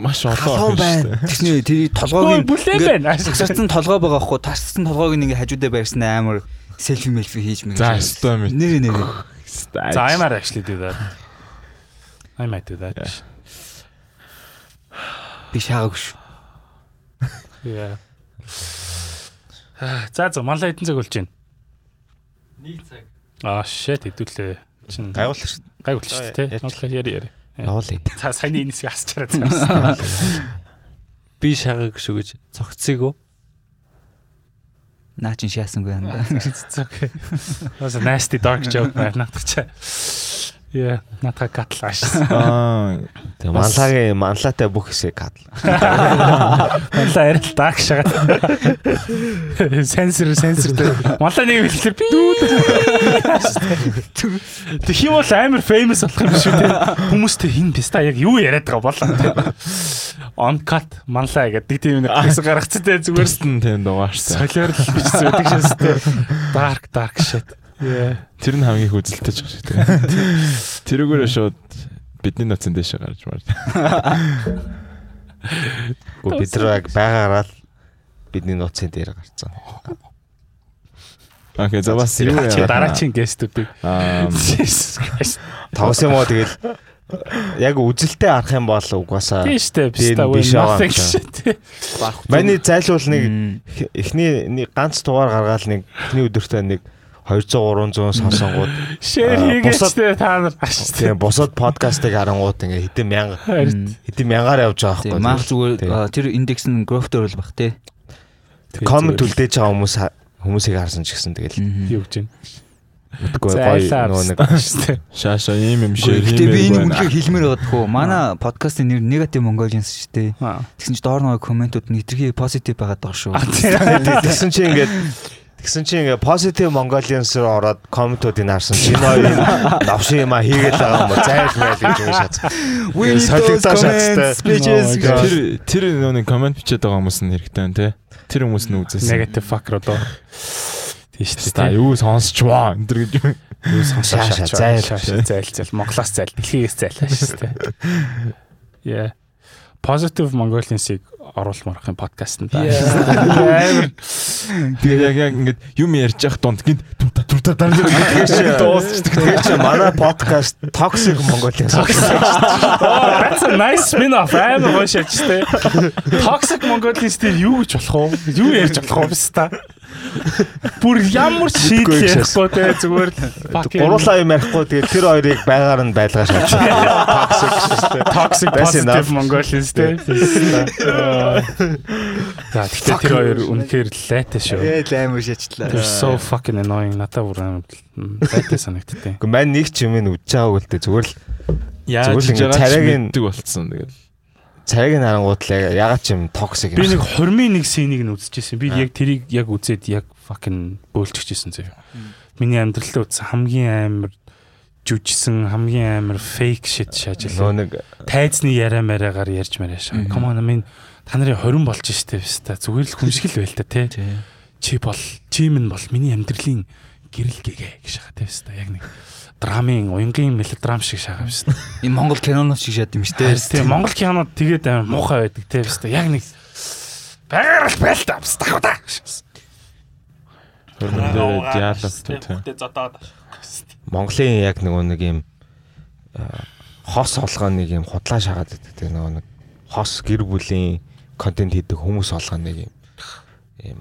Маш олон байна. Тэгснэ тэр толгойг байна. Тасарсан толгой байгаа хгүй. Тасарсан толгойг ингээ хажуудаа барьсан амар селфи мелфи хийж мэг. За, өстой мэт. Нэр нэр. За I might actually do that. I might do that. Би шаагаагүй шүү. Yeah. За за манлаа эдэн цаг болж байна. Нэг цаг. Аа shit хэдүүлээ. Чин Гайвал шүү. гайвуулж шүү дээ. Манлаа яри яри. Явуулъя. За саяны энэсийг асчаарай. Би шагааг шүү гэж цогцсыг уу? Наа чин шаасангүй. Was a nasty dark joke байна надад. Yeah, надад катлааш. Аа. Тэгээ манлагийн манлаатай бүх хэсэг кадл. Манлаа арай л dark шагаад. Сенсор сенсор. Манлаа нэг хэлэхлээр би Тэг юм бол амар famous болох юм шүү дээ. Хүмүүстэй хин писта яг юу яриад байгаа болоо. On cut манлаа гэдэг тийм нэг хэсэг гаргацсан дээ зүгээр Зүгээрсэн тийм дугаарсан. солиор л гэж зүйдэг шээстэй. Dark dark shit. Тэр нь хамгийн хүзэлтэй ч шиг тийм. Тэрүүгээр шууд бидний ноцон дэше гарч маар. Гэхдээ бид яг байгаараа л бидний нууцын дээр гарцсан. Окей, за бас юу Чи яа. дараагийн гестүүдийг Аа. Jesus Christ. Тавс юм уу тэгэл яг үзэлтэй харах юм бол угаасаа Тийм штэ би писта биш вэ байгаа nothing shit. Маний зайлшуул нэг эхний нэг ганц дугаар гаргаад нэг эхний өдөртөө нэг 200 300 сонсонгууд Аа, хийгээчтэй та нар тийм бусад подкастыг харангууд ингээ хэдэн мянга хэдэн мянгаар явж байгаа байхгүй. маах зүгээр тэр индекс нь growth дээр бол баг тий. Коммент үлдээж байгаа хүмүүс хүмүүсийг харсан ч гэсэн тэгэл юу гэж байна. мэдгүй гоё нөгөө нэг штэ. Шааша ийм юм шиг. Гэхдээ би энэ үнхээр хэлмээр хөө. Манай подкастын нэр Negative Mongolians шүү дээ. Тэгсэн чи доор нөгөө комментууд нь итерхий позитив байгаад байгаа шүү. тэгсэн чи ингээд тэгсэн чи ингээ positive Mongolians руу ороод комментуудыг харсан. Чи нөө навши юм а хийгээл байгаа юм уу? Зайл майл гэж юм шат. We need Солигдоо those шаттай. Oh. Тэр тэр нэг комент бичээд байгаа хүмүүс нь хэрэгтэй байна те. Тэр хүмүүс нь үзээсэн. Negative fucker одоо. Тийш Ста тэ. юу сонсчваа энэ төр гэж. Юу сонсоо Шааша, зайл зайл. зайл зайл Монголоос зайл дэлхийгээс зайлаа штэ. Yeah. Positive Mongolians-ыг оруулмаар ах юм подкаст нь да. Амар Тэгээ яг яг ингээд юм ярьж явах дунд гинт тута тута дараа дуусчих. Тэгэхээр чи манай подкаст toxic Mongolians. Oh, that's a nice spin-off. Амар гоё шатчтэй. Toxic Mongolians дээр юу гэж болох вэ? Юу ярьж болох вэ? Бүр ямар шийдэл ярихгүй те зүгээр л Гурлаа юм ярихгүй тэгээ тэр хоёрыг байгаар нь. Toxic шүү дээ. toxic That's positive. Mongolians те. За тэгтээ тэр хоёр үнэхээр лайтай шүү. Ээ амар шачлаа. They're so fucking annoying. Надад бүр лайтай санагдтыг. Гэхдээ мань нэг ч юм ин үдж байгаагүй л дээ зүгээр л яаж царайгийн- мэддэг болцсон тэгэл. Царайг нь харангууд л ягаад ч юм Би юм. нэг 20-ийн нэг сценийг нь үзчихсэн. Би яг тэрийг яг үзээд яг fucking бөөлчихжсэн зөө. Миний амьдралдаа үзсэн хамгийн амар жүжигсэн хамгийн амар fake shit шааж нөө нэг Тайзны яриа мараагаар ярьж марааша. Мгм. Come on mean та нарын 20 болж штэ биста. Зүгээр л хүмшгэл байл та тий. Чи бол чи минь бол миний амьдралын гэрэл гэгээ гэж шахаад биста. Яг нэг драмын уянгийн мелодрам шиг шагаа биста. Энэ Монгол кинонууд шиг шат юм шүү дээ. Тийм Монгол кинонод тэгээд амар муухай байдаг тий биста. Яг нэг байгаар л байл та биста. Хавда. Хөрмөн дээр диалог тийм. зодоод. Монголын яг нөгөө нэг юм а, хос олгоо нэг юм худлаа шагаад байдаг те нөгөө нэг хос гэр бүлийн контент хийдэг хүмүүс болгоно нэг юм юм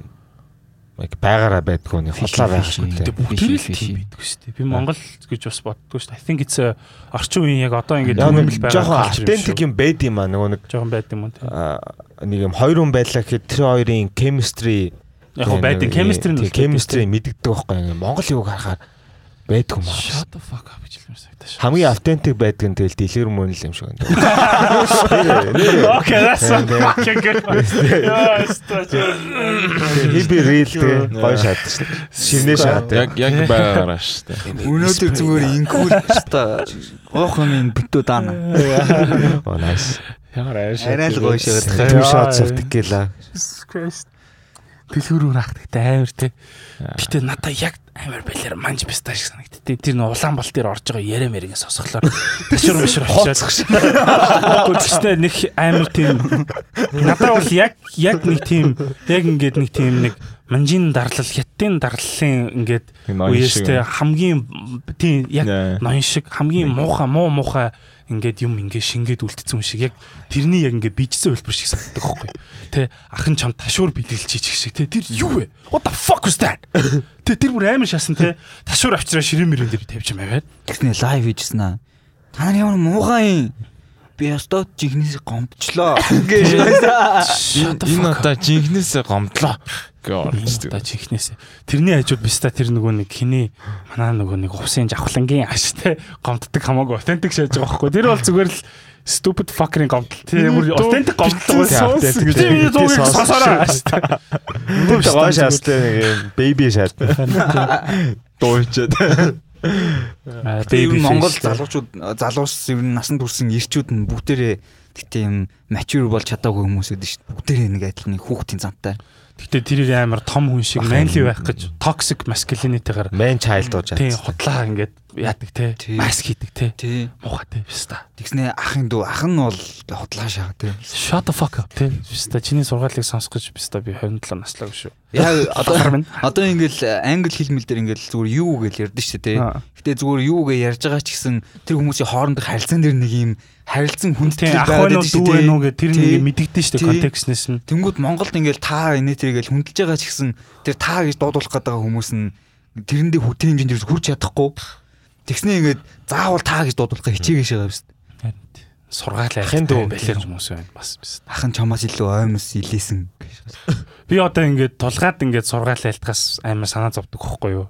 яг байгаараа байдгүй нэг хотлоо байх шүү дээ. бүгд л тийм байдаг шүү дээ. Би Монгол гэж бас боддгоо шүү дээ. I think it's a орчин үеийн яг одоо төрөмөл нэг байгаа. жоохон culture юм байд юм аа нөгөө нэг жоохон байд юм аа, нэг юм хоёр хүн байлаа гэхэд тэр хоёрын chemistry Яг гоо байд chemistry нь chemistry мэддэг байхгүй юм. Монгол юг харахаар байдгүй маа. Shut the fuck up гэж хэлмээр санагдаж. Хамгийн автентик байдаг нь тэгэл дэлгэр мөн л юм шиг байна. Okay, that's fucking good. Хиби рил тэгээ гой шат шүү дээ. Шинэ шат. Яг яг байгаараа шүү дээ. Өнөөдөр зүгээр инкүүл та гоох юм битүү даана. Оо nice. Ямар ааш. Арай л гоё шигээд. Two shots of tequila. Jesus Christ. Дэлгүүрүүр хахтагтай амар те. Гэтэ надаа яг амар байлаар манж писта шиг санагдтыг. Тэр нэг улаан бол дээр орж байгаа яриа мэрийн сонсголоор ташур мишур очиад. Гүцтэй нэг амар тийм надаа бол яг яг нэг тийм яг ингээд нэг тийм нэг манжин дарлал хятадын дарлалын ингээд үеэстэй хамгийн тийм яг ноён шиг хамгийн муухай муу муухай ингээд юм ингээд шингээд үлдсэн юм шиг яг тэрний яг ингээд бичсэн хэлбэр шиг санагддаг байхгүй. Тэ ахын чам ташуур бэлгэлж чийчих шиг тэ тэр юу вэ? What the fuck was that? Тэ тэр бүр амар шаасан тэ ташуур авчраа ширэн мөрөн дээр тавьж юм аваад. Гэснээ лайв хийжсэн аа. Та нар ямар муухай юм. Би ястаа жигнээс гомдчлоо. Гэж the Энэ удаа жинхнээсээ гомдлоо гэж. Та чихнээс. Тэрний хажууд биста тэр нөгөө нэг хиний манаа нөгөө нэг хувсын жавхлангийн аш тэ гомддаг хамаагүй authentic шааж байгаа байхгүй. Тэр бол зүгээр л stupid fucking гомдол. Тэр бүр authentic гомдол байсан. authentic. Тэр зүүг Сонсож. сонсороо аш тэ. Тэр гой шаастай нэг baby шат. Дуучаад. Baby Монгол залуучууд залуус ер нь насан турсан ирчүүд нь бүгдээрээ гэтээ юм mature болж чадаагүй хүмүүс байдаг шүү дээ. Бүгдээрээ нэг адилхан хүүхдийн зантай. Гэтэ тэр амар том хүн шиг manly байх гэж toxic masculinity-гаар Man child ууж тийм чадсан. хотлаа ингээд яадаг те. Маск хийдэг те. Тий. Муухайтай биста. Тэгснээ ахын дүү ах нь бол хотлаа шаа тий. Shut the fuck up те. Биста чиний сургаалыг сонсох гэж биста би 27 наслаагүй шүү. Яг одоо одоо ингээл англи хэлмэл дээр ингээл зүгээр юу гэж ярьдэн шүү дээ тий. Аа. Гэтэ зүгээр юу гэж ярьж байгаа ч гэсэн тэр хүмүүсийн хоорондох харилцаан дээр нэг юм харилцан байна уу шүү дүү байна уу гэх тэр нэг мэдэгдэн шүү Тий. контекстнээс нь. Тэнгүүд Монголд ингээл та инээ тэргээл хүндэлж байгаа ч гэсэн тэр та гэж дуудуулах байгаа хүмүүс нь тэрэндээ хүтэн хэмжээнд хүрч чадахгүй. Тэгснээ ингээд заавал та гэж дуудуулахаа хичээгээш байгаа биз. Сургаал Ахын дүү. байлэр хүмүүс байна бас биста. Ахын чамаас илүү оймос илээсэн. Би одоо ингээд тулгаад ингээд сургаал айлтгаас амар санаа зовдөг хөхгүй юу.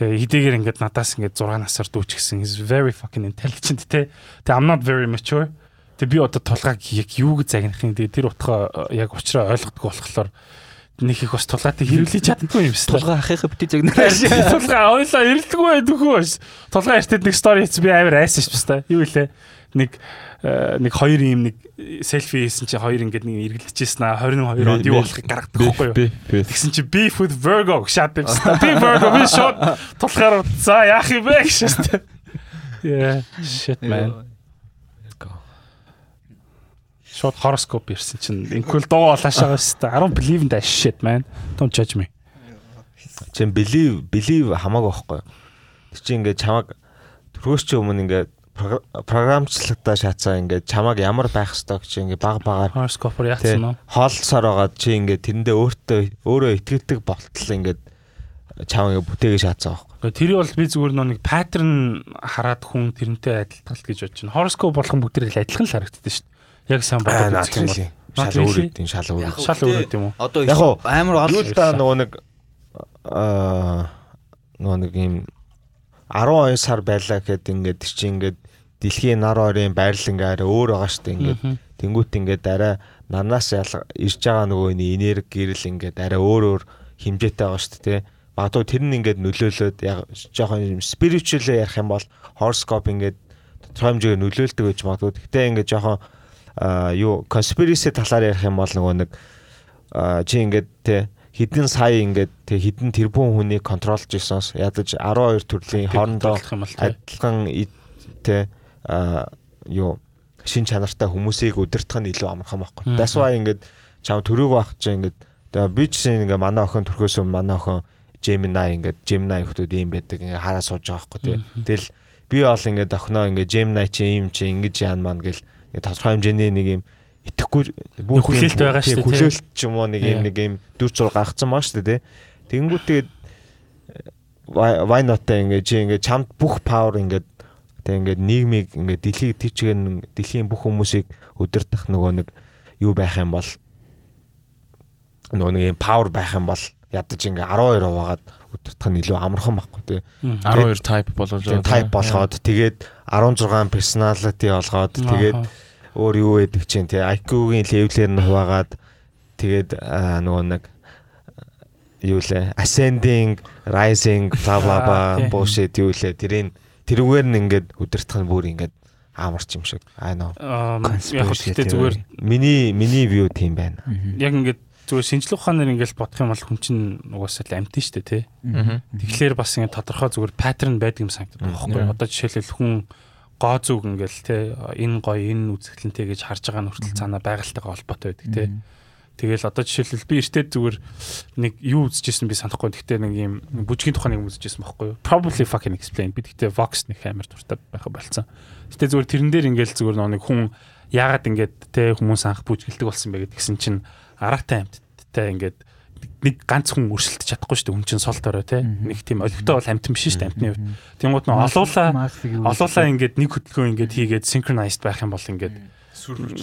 Тэгээ хэдийгээр ингээд надаас ингээд 6 насаар дүүч гисэн is very fucking intelligent те. Тэгээ I'm not very mature. Тэгээ би одоо тулгааг яг юу гэж загнахын тэгээ тэр утгаа яг уучраа ойлгохгүй болохоор нэг их бас тулгаатай хэрэглэж чаддгүй юм байна. Тулгаа ахыхаа бити загнаа. Тулгаа ойлоо ирэлдэггүй байдгүй ш. Тулгаа эртэд нэг стори хийсэн би амар айсан ш баста. Юу илээ? Нэг э, нэг хоёр юм нэг селфи хийсэн чи хоёр ингээд нэг эргэлдэжсэн аа 22 онд юу болохыг гаргадаг байхгүй юу? Тэгсэн чи beef with Virgo шат юмсан. Би Virgo би шот тулахаар за яах юм бэ гэж. Yeah, shit man. Шот horoscope ирсэн чинь инкул дуу шүү дээ. I don't believe in that shit man. Don't judge me. Чин believe believe хамаагүй байхгүй. Тэр чинь ингээд чамаг төрөөс чи өмнө ингээд програ- програмчлалтаа шаацаа ингээд чамаг ямар байх ёстой гэж ингээд баг багаар тий яатсан уу? хоолсоор байгаа чи ингээд тэрэндээ өөртөө өөрөө итгэдэг болтол ингээд чамаг бүтээгээ шаацаа байхгүй. Тэр бол би зүгээр нэг паттерн хараад хүн тэрнтэй адилтгалт гэж бодож байна. Horoscope болгон бүгд л адилхан л харагддаг шүү дээ. Яг сайн Аа бодоод үзэх юм бол. шал өөр үдин шал өөр. Шал өөр юм уу? Одоо Яг амар олон л да нөгөө нэг аа нөгөө нэг юм 12 сар байлаа гэхэд ингээд чинь ингээд дэлхийн нар орын байрал ингээд арай өөр байгаа штэ ингээд тэнгуут ингээд арай нарнаас ялга ирж байгаа нөгөө нэг энерги гэрэл ингээд арай өөр өөр хэмжээтэй байгаа штэ тий. Магадгүй тэр нь ингээд нөлөөлөд яг жоохон юм spiritual ярих юм бол horoscope ингээд тодорхой хэмжээгээр нөлөөлдөг гэж магадгүй. Гэхдээ ингээд жоохон юу conspiracy талаар ярих юм бол нөгөө нэг чи ингээд те хідэн сая ингээд те хідэн тэрбум хүнийг контролж ирсэнс ядаж 12 төрлийн хоорондоо адилхан а юу шин чанартай хүмүүсийг удирдах нь илүү амархан байхгүй. That's why ингээд чам төрөг байх чи ингээд би ч ингээд манай охин төрхөөс өмнө манай охин Gemini ингээд Gemini хүмүүс ийм байдаг ингээд хараа сууж байгаа байхгүй тий. Тэгэл би бол ингээд охиноо ингээд Gemini чи ийм чи ингэж яан маань гэл тодорхой хэмжээний нэг юм итэх тэгэхгүй Хүлээлт байгаа шүү дээ. Хүлээлт ч юм уу нэг юм нэг юм дүр зур гаргацсан маа шүү дээ. тий. Тэгэнгүүт тэгээд why not-тай ингээд чи ингээд чамд бүх power ингээд тэг ингээд нийгмийг ингээд дэлхийг тийчгээр дэлхийн бүх хүмүүсийг өдөртөх нөгөө нэг юу байх юм бол нөгөө нэг юм power байх юм бол ядаж ингээ 12 хуваагаад өдөртөх нь илүү амархан байхгүй тий. 12 type болгож type болгоод тэгээд 16 personality болгоод тэгээд өөр юу гэдэг чинь тий IQ-гийн level-ээр нь хуваагаад тэгээд нөгөө нэг юу лээ? Ascending rising bla bla bla bullshit юу лээ? Тэрийн тэрүүгээр нь ингээд өдөртөх нь бүр ингээд амарч юм шиг. I know. Яг гэхдээ зүгээр миний миний view тийм байна. Яг ингээд зүгээр шинжлэх ухаанаар ингээд бодох юм бол хүн чинь угаасаа л амтэн шүү дээ тий. Тэгэхээр бас ингээд тодорхой зүгээр паттерн байдаг юм санагдаад байгаа байхгүй? Одоо жишээлбэл хүн гоо зүг ингээл те энэ гоё энэ үзэсгэлэнтэй гэж харж байгаа нь хүртэл цаана байгальтайгаа холбоотой байдаг те. Тэгэл одоо жишээлбэл би эртээ зүгээр нэг юу үзчихсэн би санахгүй. Гэхдээ нэг юм бүжгийн тухайн нэг үзчихсэн байхгүй юу? Probably fucking explain. Би гэхдээ Vox нэг амар дуртай байха болцсон. Гэтэ зүгээр тэрэн дээр ингээл зүгээр нэг хүн яагаад ингээд те хүмүүс анх бүжгэлдэг болсон бэ гэдгсэн чинь араатай амьттай ингээд нэг ганц хүн өрсөлдөж чадахгүй шүү дээ. Хүн чинь сул дорой те. Нэг тийм олигтой бол амтан биш шүү дээ амтны хувьд. Тэнгууд нь олуулаа олуулаа ингээд нэг хөдөлгөөн ингээд хийгээд synchronized байх юм бол ингээд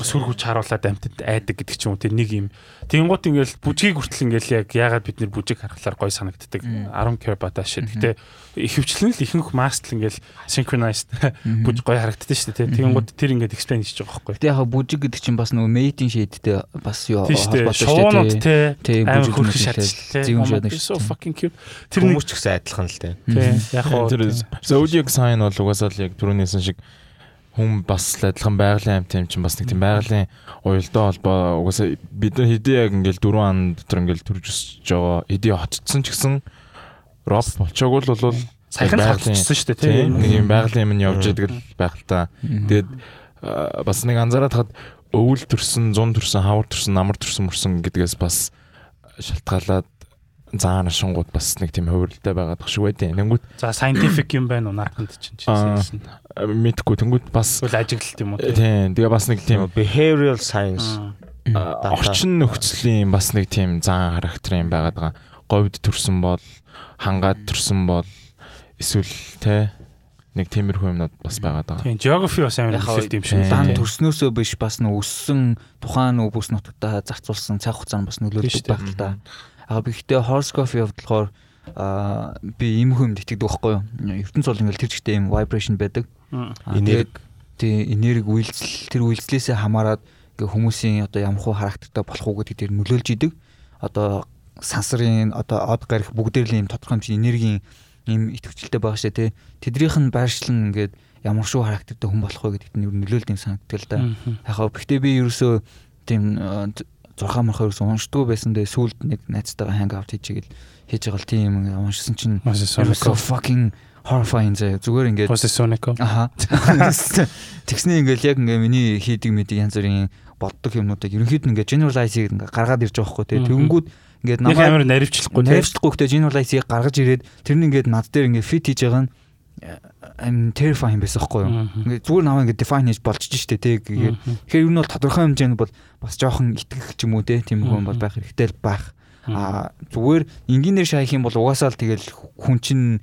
сүр хүч харуулад амтд айдаг гэдэг ч юм уу тэр нэг юм. Тэнгууд ингээл бүжгийг хүртэл ингээл яг яагаад бид нэр бүжиг харахаар гой санагддаг. 10 care бата шид. Гэтэ ихэвчлэн л ихэнх master ингээл synchronized бүж гой харагддаг шүү дээ. Тэнгууд тэр ингээд explain хийж байгаа байхгүй. Гэтэ яг бүжиг гэдэг чинь бас нөгөө мейтинг шийдтэй бас юу Тийм шүү дээ. холбоотой Тийм, бүжиг зэвүүн Oh my шатдаг God, So шүү дээ. fucking cute. Тэр нэг хүмүүс ч гэсэн адилхан л дээ тийм яг хоо Тэр zodiac sign бол угаасаа л яг түрүүнийсэн шиг хүн бас л адилхан байгалийн амт юм чинь бас нэг тийм байгалийн уялдаа холбоо. Угаасаа бид нар хэдий яг ингээл дөрвөн ан дотор ингээл төрж өсөж байгаа. Хэдий хотцсон ч гэсэн роб болчоогүй л бол саяхан хатчихсан шүү дээ тийм нэг юм байгалийн юм нь явж идэг л та. Тэгээд бас нэг анзаараад хад өвөл төрсөн, зун төрсөн, хавар төрсөн, намар төрсөн мөрсөн гэдгээс бас шалтгаалаад заана шингууд бас нэг тийм хувирлтай байгаад тах шиг байдیں۔ Тэнгүүт За scientific юм байна уу наадханд чинь чинь. мэдхгүй тэнгүүт бас Тэгвэл ажиглалт юм уу тийм. тийм тэгээ бас нэг тийм behavioral science орчин нөхцөлийн бас нэг тийм зан характерын байгаад байгаа. Говьд төрсөн бол хангаад төрсөн бол эсвэл те нэг тиймэрхүү юмнууд бас байгаад байгаа. Тийм geography бас амар хэлэлт юм шиг тийм. дан төрснөөсөө биш бас нөө өссөн тухайн нөө бүс нутагтаа зарцуулсан цаг хугацаанд бас Тийм нөлөөлдөг байх л та. Би гэхдээ horoscope явуулахаар аа би ийм хүм итгэдэг байхгүй юу. ертөнц бол ингээл тэр чигтээ ийм vibration байдаг. Тэгээд тий энерги үйлчлэл тэр үйлчлэлээсээ хамаарат ингээ хүмүүсийн одоо ямар хуу характертай болох уу гэдэг дээр нөлөөлж идэг. Одоо сансарын одоо од гарих бүгдээр л ийм тодорхой хэмжээний энергийн ийм идэвхжэлтэй байгаа шүү дээ тий. Тэднийх нь байршлан ингээд ямар шүү характертай хүн болох вэ гэдэгт нь ер нь нөлөөлд юм санагддаг л да. Яг хаа гэхдээ би ерөөсөө тийм 6 мархаа ерөөсөө уншдаггүй байсан дээ сүүлд нэг найзтайгаа ханг аут хийчихэл хийж байгаа л тийм уншсан чинь ерөөсөө fucking horrifying заяа зүгээр ингээд Sonic. Аха. Тэгснээ ингээл яг ингээ миний хийдэг мэдэг янз бүрийн боддог юмнуудыг ерөнхийд нь ингээ generalize хийгээд ингээ гаргаад ирж байгаа хгүй. Мгм. Тэгэнгүүт ингээд намайг амар наривчлахгүй тийм. Нэвчлэхгүй хөтэ generalize-ийг гаргаж ирээд тэр нь ингээд над дээр ингээ fit хийж байгаа нь I'm terrifying байсан хгүй юу. Ингээ зүгээр намайг ингээ define хийж болчих штэ тий. Тэгэхээр ер нь бол тодорхой хэмжээнд бол бас жоохон итгэх ч юм уу тий. Тийм хүн бол байх хэрэгтэй л байх. Аа зүгээр энгийнээр шаях юм бол угаасаа л тэгэл хүн чинь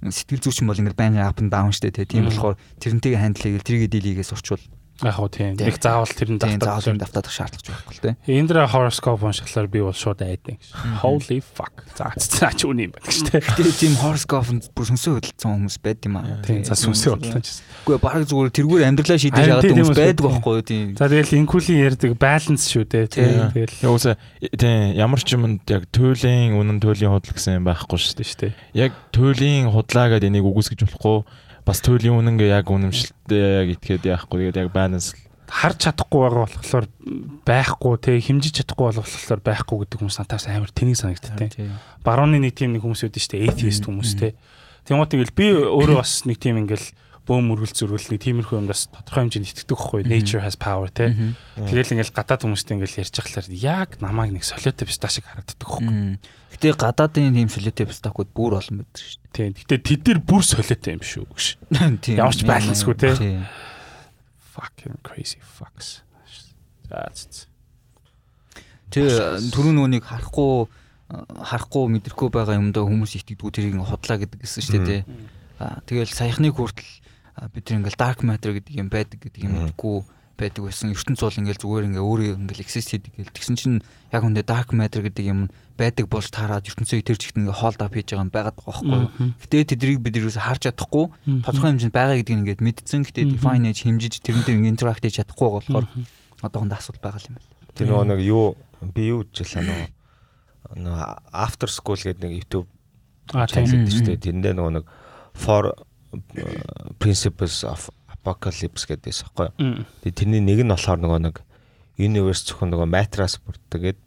сэтгэл зүйчин бол ингээл байнгын up and down штэ тий. Тийм болохоор тэрнтэйг хандл хийгээл тэрийгэ дийлийгээс сурчвал Яг хөө тийм. Тийм. Нэг заавал тэр нь тийм юм давтаадах шаардлагач байхгүй л тий. Эндра horoscope уншихлаар би бол шууд айдаг. Holy fuck. За за ч үний юм байна гэж тийм. Тэгээ тийм horoscope-нд бүр сүнсөө хөдөлсөн хүмүүс байд юм аа. Тийм за сүнсээ бодлоо ч. Үгүй баг зүгээр тэргээр амьдралаа шийдэж тийм хүмүүс байдаг байхгүй юу тийм. За тэгэл инкулийн ярьдаг balance шүү дээ. Тийм. Тийм. Тэгэл үсэ тийм ямар ч юмд яг туйлын үнэн туйлын худал гэсэн юм байхгүй шүү дээ. тийм шүү дээ. Яг туйлын худлаа гэдээ энийг үгүйсгэж болохгүй бас туйлын үнэн гээ яг үнэмшилтэй яг итгээд яахгүй тэгээд яг balance харж чадахгүй байгаа болохоор байхгүй те хэмжиж чадахгүй болохоор байхгүй гэдэг хүмүүс натаас амар тэнийг санагдтыг. Барууны нэг тийм нэг хүмүүс үүдэн штэ atheist хүмүүс те. Тэгэл би өөрөө бас нэг тийм ингээл бөөм мөргөл зөрүүл нэг тиймэрхүү юмдас тодорхой хэмжээнд итгэдэг байхгүй nature has power те. Тэгэл ингээл гадаад хүмүүстэй ингээл ярьж байхлаар яг намайг нэг солиотой пистаа шиг харагддаг байхгүй. Мм. Гэтэ гадаадын тийм солиотой пистакууд бүр олон байдаг шүү Тийм. Гэтэ тэд нар бүр солиотой юм шүү гэж. дээ. Тийм. Ямар ч balance-гүй те. Тийм. Fucking crazy fucks. За зү. Тэ түрүү нүунийг харахгүй харахгүй мэдрэхгүй байгаа юмдаа хүмүүс итгэдэггүй тэрийг худлаа гэдэг гэсэн шүү дээ. Аа тэгэл саяхныг хүртэл бид ингээл dark matter гэдэг юм байдаг гэдэг юм мэдгүй байдаг байсан. ертөнц бол ингээл зүгээр ингээ өөрөө ингээл exist хийдэг гэл. Тэгсэн чинь яг үндэ dark matter гэдэг юм байдаг болж таарад ертөнцөө итэр чигт ингээ hold up хийж байгаа юм байгаад байгаа байхгүй. Гэтэ тэдрийг бид юусе харж чадахгүй тодорхой хэмжээнд байгаа гэдгийг ингээд мэдсэн. Гэтэ define хийж хэмжиж тэрнтэй interact хийж чадахгүй болохоор одоохондоо асуудал байгаа юм байна. Тэр нөгөө нэг юу би юу гэж хэлсэн нөгөө after school гэдэг нэг YouTube channel гэдэг шүү дээ. Тэрэндээ нөгөө нэг for principles of apocalypse гэдээс аахгүй. Тэгээ тэрний нэг нь болохоор нөгөө нэг universe зөвхөн нөгөө matras бүрддэг гэд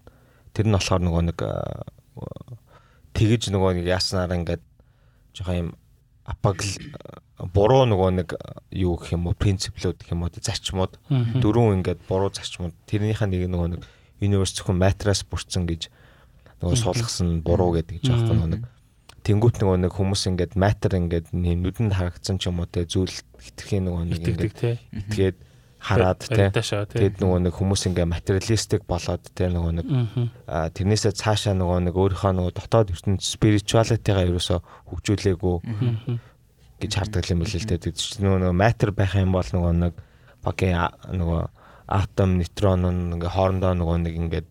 тэр нь болохоор нөгөө нэг тэгэж нөгөө нэг яаснаар ингээд жоохон юм апагл буруу нөгөө нэг юу гэх юм уу принциплүүд гэх юм уу зарчмууд дөрөв ингээд буруу зарчмууд. Тэрнийхээ нэг нөгөө нэг universe зөвхөн matras бүрдсэн гэж нөгөө суулгасан буруу гэдэг ч аахгүй нөгөө нэг тэнгуут нөгөө нэг хүмүүс ингээд матер ингээд нүдэнд харагдсан ч юм уу те зүйл хитрхийн нөгөө нэг ингээд итгээд хараад те. Тэгэд нөгөө нэг хүмүүс ингээ материалистик болоод те нөгөө нэг тэрнээсээ цаашаа нөгөө нэг өөрийнхөө нөгөө дотоод ертөнд спиритуалитигаа ерөөсө хөгжүүлээгүй гэж хардаг юм байл л те. Тэгэд чинь нөгөө матер байх юм бол нөгөө нэг багийн нөгөө атом нейтрон ингээ хоорондоо нөгөө нэг ингээд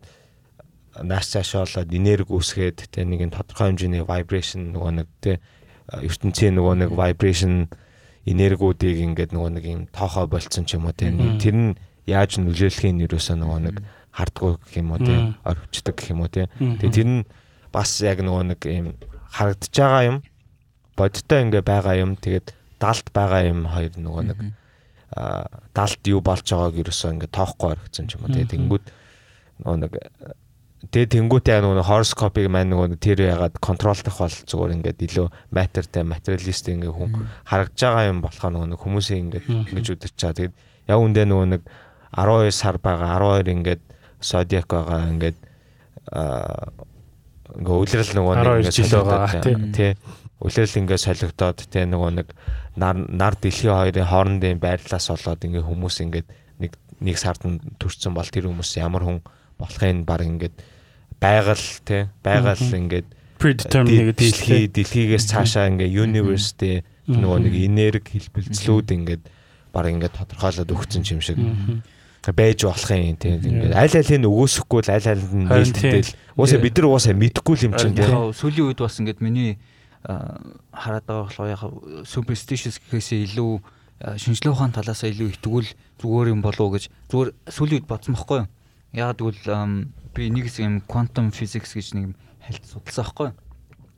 нааш цаашаа болоод энерги үүсгээд тэ нэг тодорхой хэмжээний vibration нөгөө нэг тэ ертөнцийн нөгөө нэг vibration энергиудыг ингээд нөгөө нэг юм тоохоо болцсон ч юм уу тэ тэр нь яаж нөлөөлөхийг нэрөөсөө нөгөө нэг хардгуу гэх юм уу тэ орвчдаг гэх юм уу тэ. Тэгээ тэр нь бас яг нөгөө нэг юм харагдаж байгаа юм бодтой ингээ байгаа юм тэгээд далд байгаа юм хоёр нөгөө нэг а далд юу болж байгааг ерөөсөө ингээ тоохгүй орчихсон ч юм уу тэ. Тэнгүүд нөгөө нэг Тэгээ тэнгуүтэй нөгөө хороскопыг маань нөгөө тэр ягаад контролдох бол зүгээр ингээд илүү матертай материалист ингээ хүн харагдж байгаа юм болохоо нөгөө хүмүүсийн ингээд ингэж үдэрч чаа. Тэгээд яг үндэ нөгөө нэг 12 сар байгаа 12 ингээд зодиак байгаа ингээд аа ингээ үлрэл нөгөө нэг ингээд жил байгаа тий. Үлрэл ингээ солигдоод тий нөгөө нэг нар нар дэлхийн хоёрын хоорондын байрлалаас болоод ингээ хүмүүс ингээд нэг нэг сард нь төрсэн бол тэр хүмүүс ямар хүн болохын баг ингээд байгаль те байгаль ингээд predetermined дэлхий дэлхийгээс цаашаа ингээд universe-тэй нөгөө нэг энерги хэлбэлцлүүд ингээд баг ингээд тодорхойлоод өгсөн юм шиг. Байж болох юм тийм ингээд аль алийг өгөөсөхгүй л аль алийг нь нээлттэй л. уусаа бид нар уусаа мэдэхгүй юм чинь тийм сүүлийн үед бас ингээд миний хараад байгаа болохоор яг superstitious гэхээсээ илүү шинжлэх ухааны талаас илүү итгүүл зүгээр юм болов уу гэж зүгээр сүүлийн үед бодсон байхгүй юу яг тэгвэл би нэг хэсэг юм quantum physics гэж нэг хальт судалсан байхгүй юу?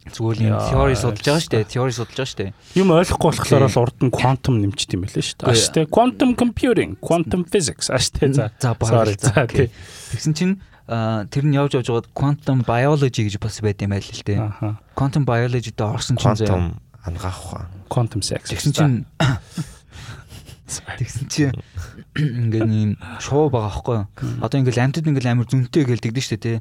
Зүгээр юм theory судалж байгаа шүү дээ. Theory судалж байгаа шүү дээ. Юм ойлгохгүй болохоор бол урд нь quantum нэмчт юм байлээ шүү дээ. Ааш тий quantum computing, quantum physics ааш тий за. За sorry за тий. Тэгсэн чинь тэр нь явж явж байгаад quantum biology гэж бас байд юм байл л дээ. Quantum biology дээр орсон чинь. Quantum ангаах ухаан. Quantum sex. Тэгсэн чинь Тэгсэн чинь ингээд ийм шуу байгаа байхгүй юу. Одоо ингээд амьтад ингээд амар зүнтэй гэж тэгдэж штэ тий.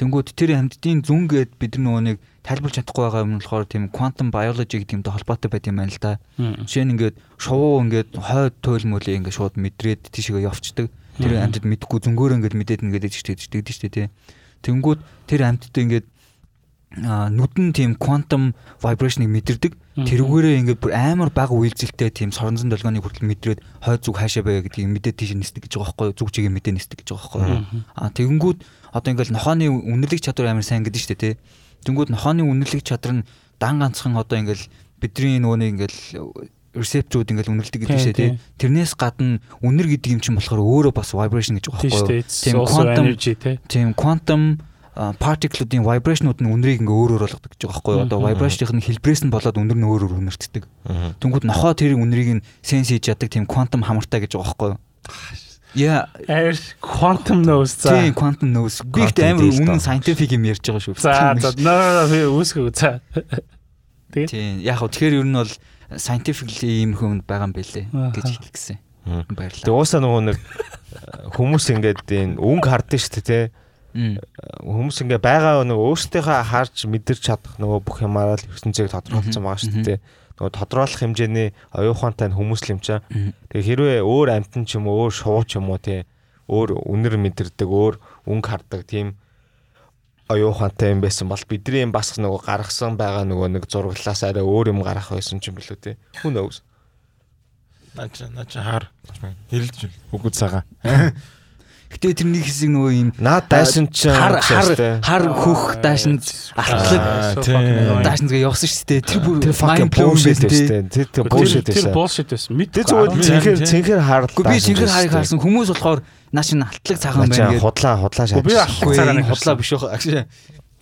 Тэнгүүд тэр амьтдын зүн гээд бид нөгөө нэг тайлбарч чадахгүй байгаа юм болохоор тийм quantum biology гэдэг юмтай холбоотой байт юм байна л да. Жишээ нь ингээд шувуу ингээд хойд туйлмөлөө ингээд шууд мэдрээд тийшээ явцдаг. Тэр амьтад мэдхгүй зүнгөөрөө ингээд мэдээд ингээд тэгдэж штэ тий. Тэнгүүд тэр амьтад ингээд нүдэн тийм quantum vibration-ыг мэдэрдэг. Тэрүүгээрээ ингээд бүр амар бага үйлдэлтэй тийм соронзон долгионыг хүртэл мэдрээд хойд зүг хаашаа байга гэдгийг мэдээд тийш нисдэг гэж байгаа байхгүй юу? Зүг чигээ мэдээ нисдэг гэж байгаа байхгүй юу? Аа тэгэнгүүт одоо ингээд нохооны үнэлэг чадвар амар сайн гэдэг шүү дээ тий. Тэнгүүд нохооны үнэлэг чадвар нь дан ганцхан одоо ингээд бидний нөгөө нэг ингээд ресепторууд ингээл үнэлдэг гэдэг шээ тий. Тэрнээс гадна үнэр гэдэг юм чинь болохоор өөрөө бас vibration гэж байгаа байхгүй юу? Тийм quantum energy тий. Тийм quantum particle-уудын vibration-ууд нь үнэрийг ингээ өөр өөр болгодог гэж байгаа байхгүй юу? Одоо vibration-ийн хэлбэрээс нь болоод үнэр нь өөр өөр үнэртдэг. Тэнгүүд нохоо тэрийг үнэрийг нь sense хийж яадаг тийм quantum хамартай гэж байгаа байхгүй юу? Яа, air quantum knows за. Тийм, quantum knows. Би ихтэй амар үнэн scientific юм ярьж байгаа шүү. За, за, үүсгөө за. Тэгээд тийм, яг хөө тэгэхээр ер нь бол scientifically ийм хүнд байгаа юм бэлээ гэж хэлэх гэсэн. Баярлалаа. Тэгээ уусаа нөгөө нэг хүмүүс ингээд энэ өнгө хардсан шүү дээ, тий Хүмүүс ингээ байгаа нөгөө өөрсдийнхөө харж мэдэрч чадах нөгөө бүх юмараа л ертөнцийг тодорхойлсон байгаа шүү дээ. Нөгөө тодорхойлох хэмжээний оюухантай хүмүүс л юм чаа. Тэгээ хэрвээ өөр амтан ч юм уу өөр шуу ч юм уу тий өөр үнэр мэдэрдэг, өөр өнгө хардаг тийм оюухантай юм байсан бол бидний бас нөгөө гаргасан байгаа нөгөө нэг зураглаас арай өөр юм гарах байсан ч юм билүү те. Who knows. Наач наач хаар. Хэрэлж үгүй цагаа. Гэтэ тэрний хэсэг нөгөө юм Наад дайсан ч хар хар хар хөх даашин алтлаг даашин згээ явсан шүү дээ. Тэр бүр тэр fucking bullshit байсан. Тэр тэр bullshit Тэр байсан. bullshit байсан. Мэд. Тэр зүгээр цэнхэр цэнхэр. Гэхдээ би цэнхэр харыг харсан хүмүүс болохоор наа чин алтлаг цагаан байна гэдэг. худлаа худлаа шаач. Би алтлаг цагаан нэг худлаа биш байх.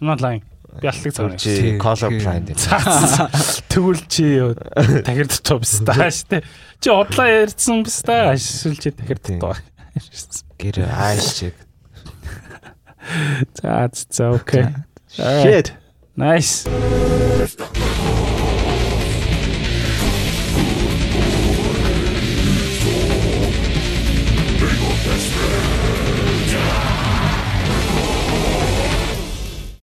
Not lying. Би алтлаг цагаан. чи color blind. Тэгвэл чи юу тахир дотоо биш таа штэ. Чи удлаа ярьсан биш таа. Эсвэл чи тахир дотоо. Гэр ааш чиг. За за окей. Shit. Nice.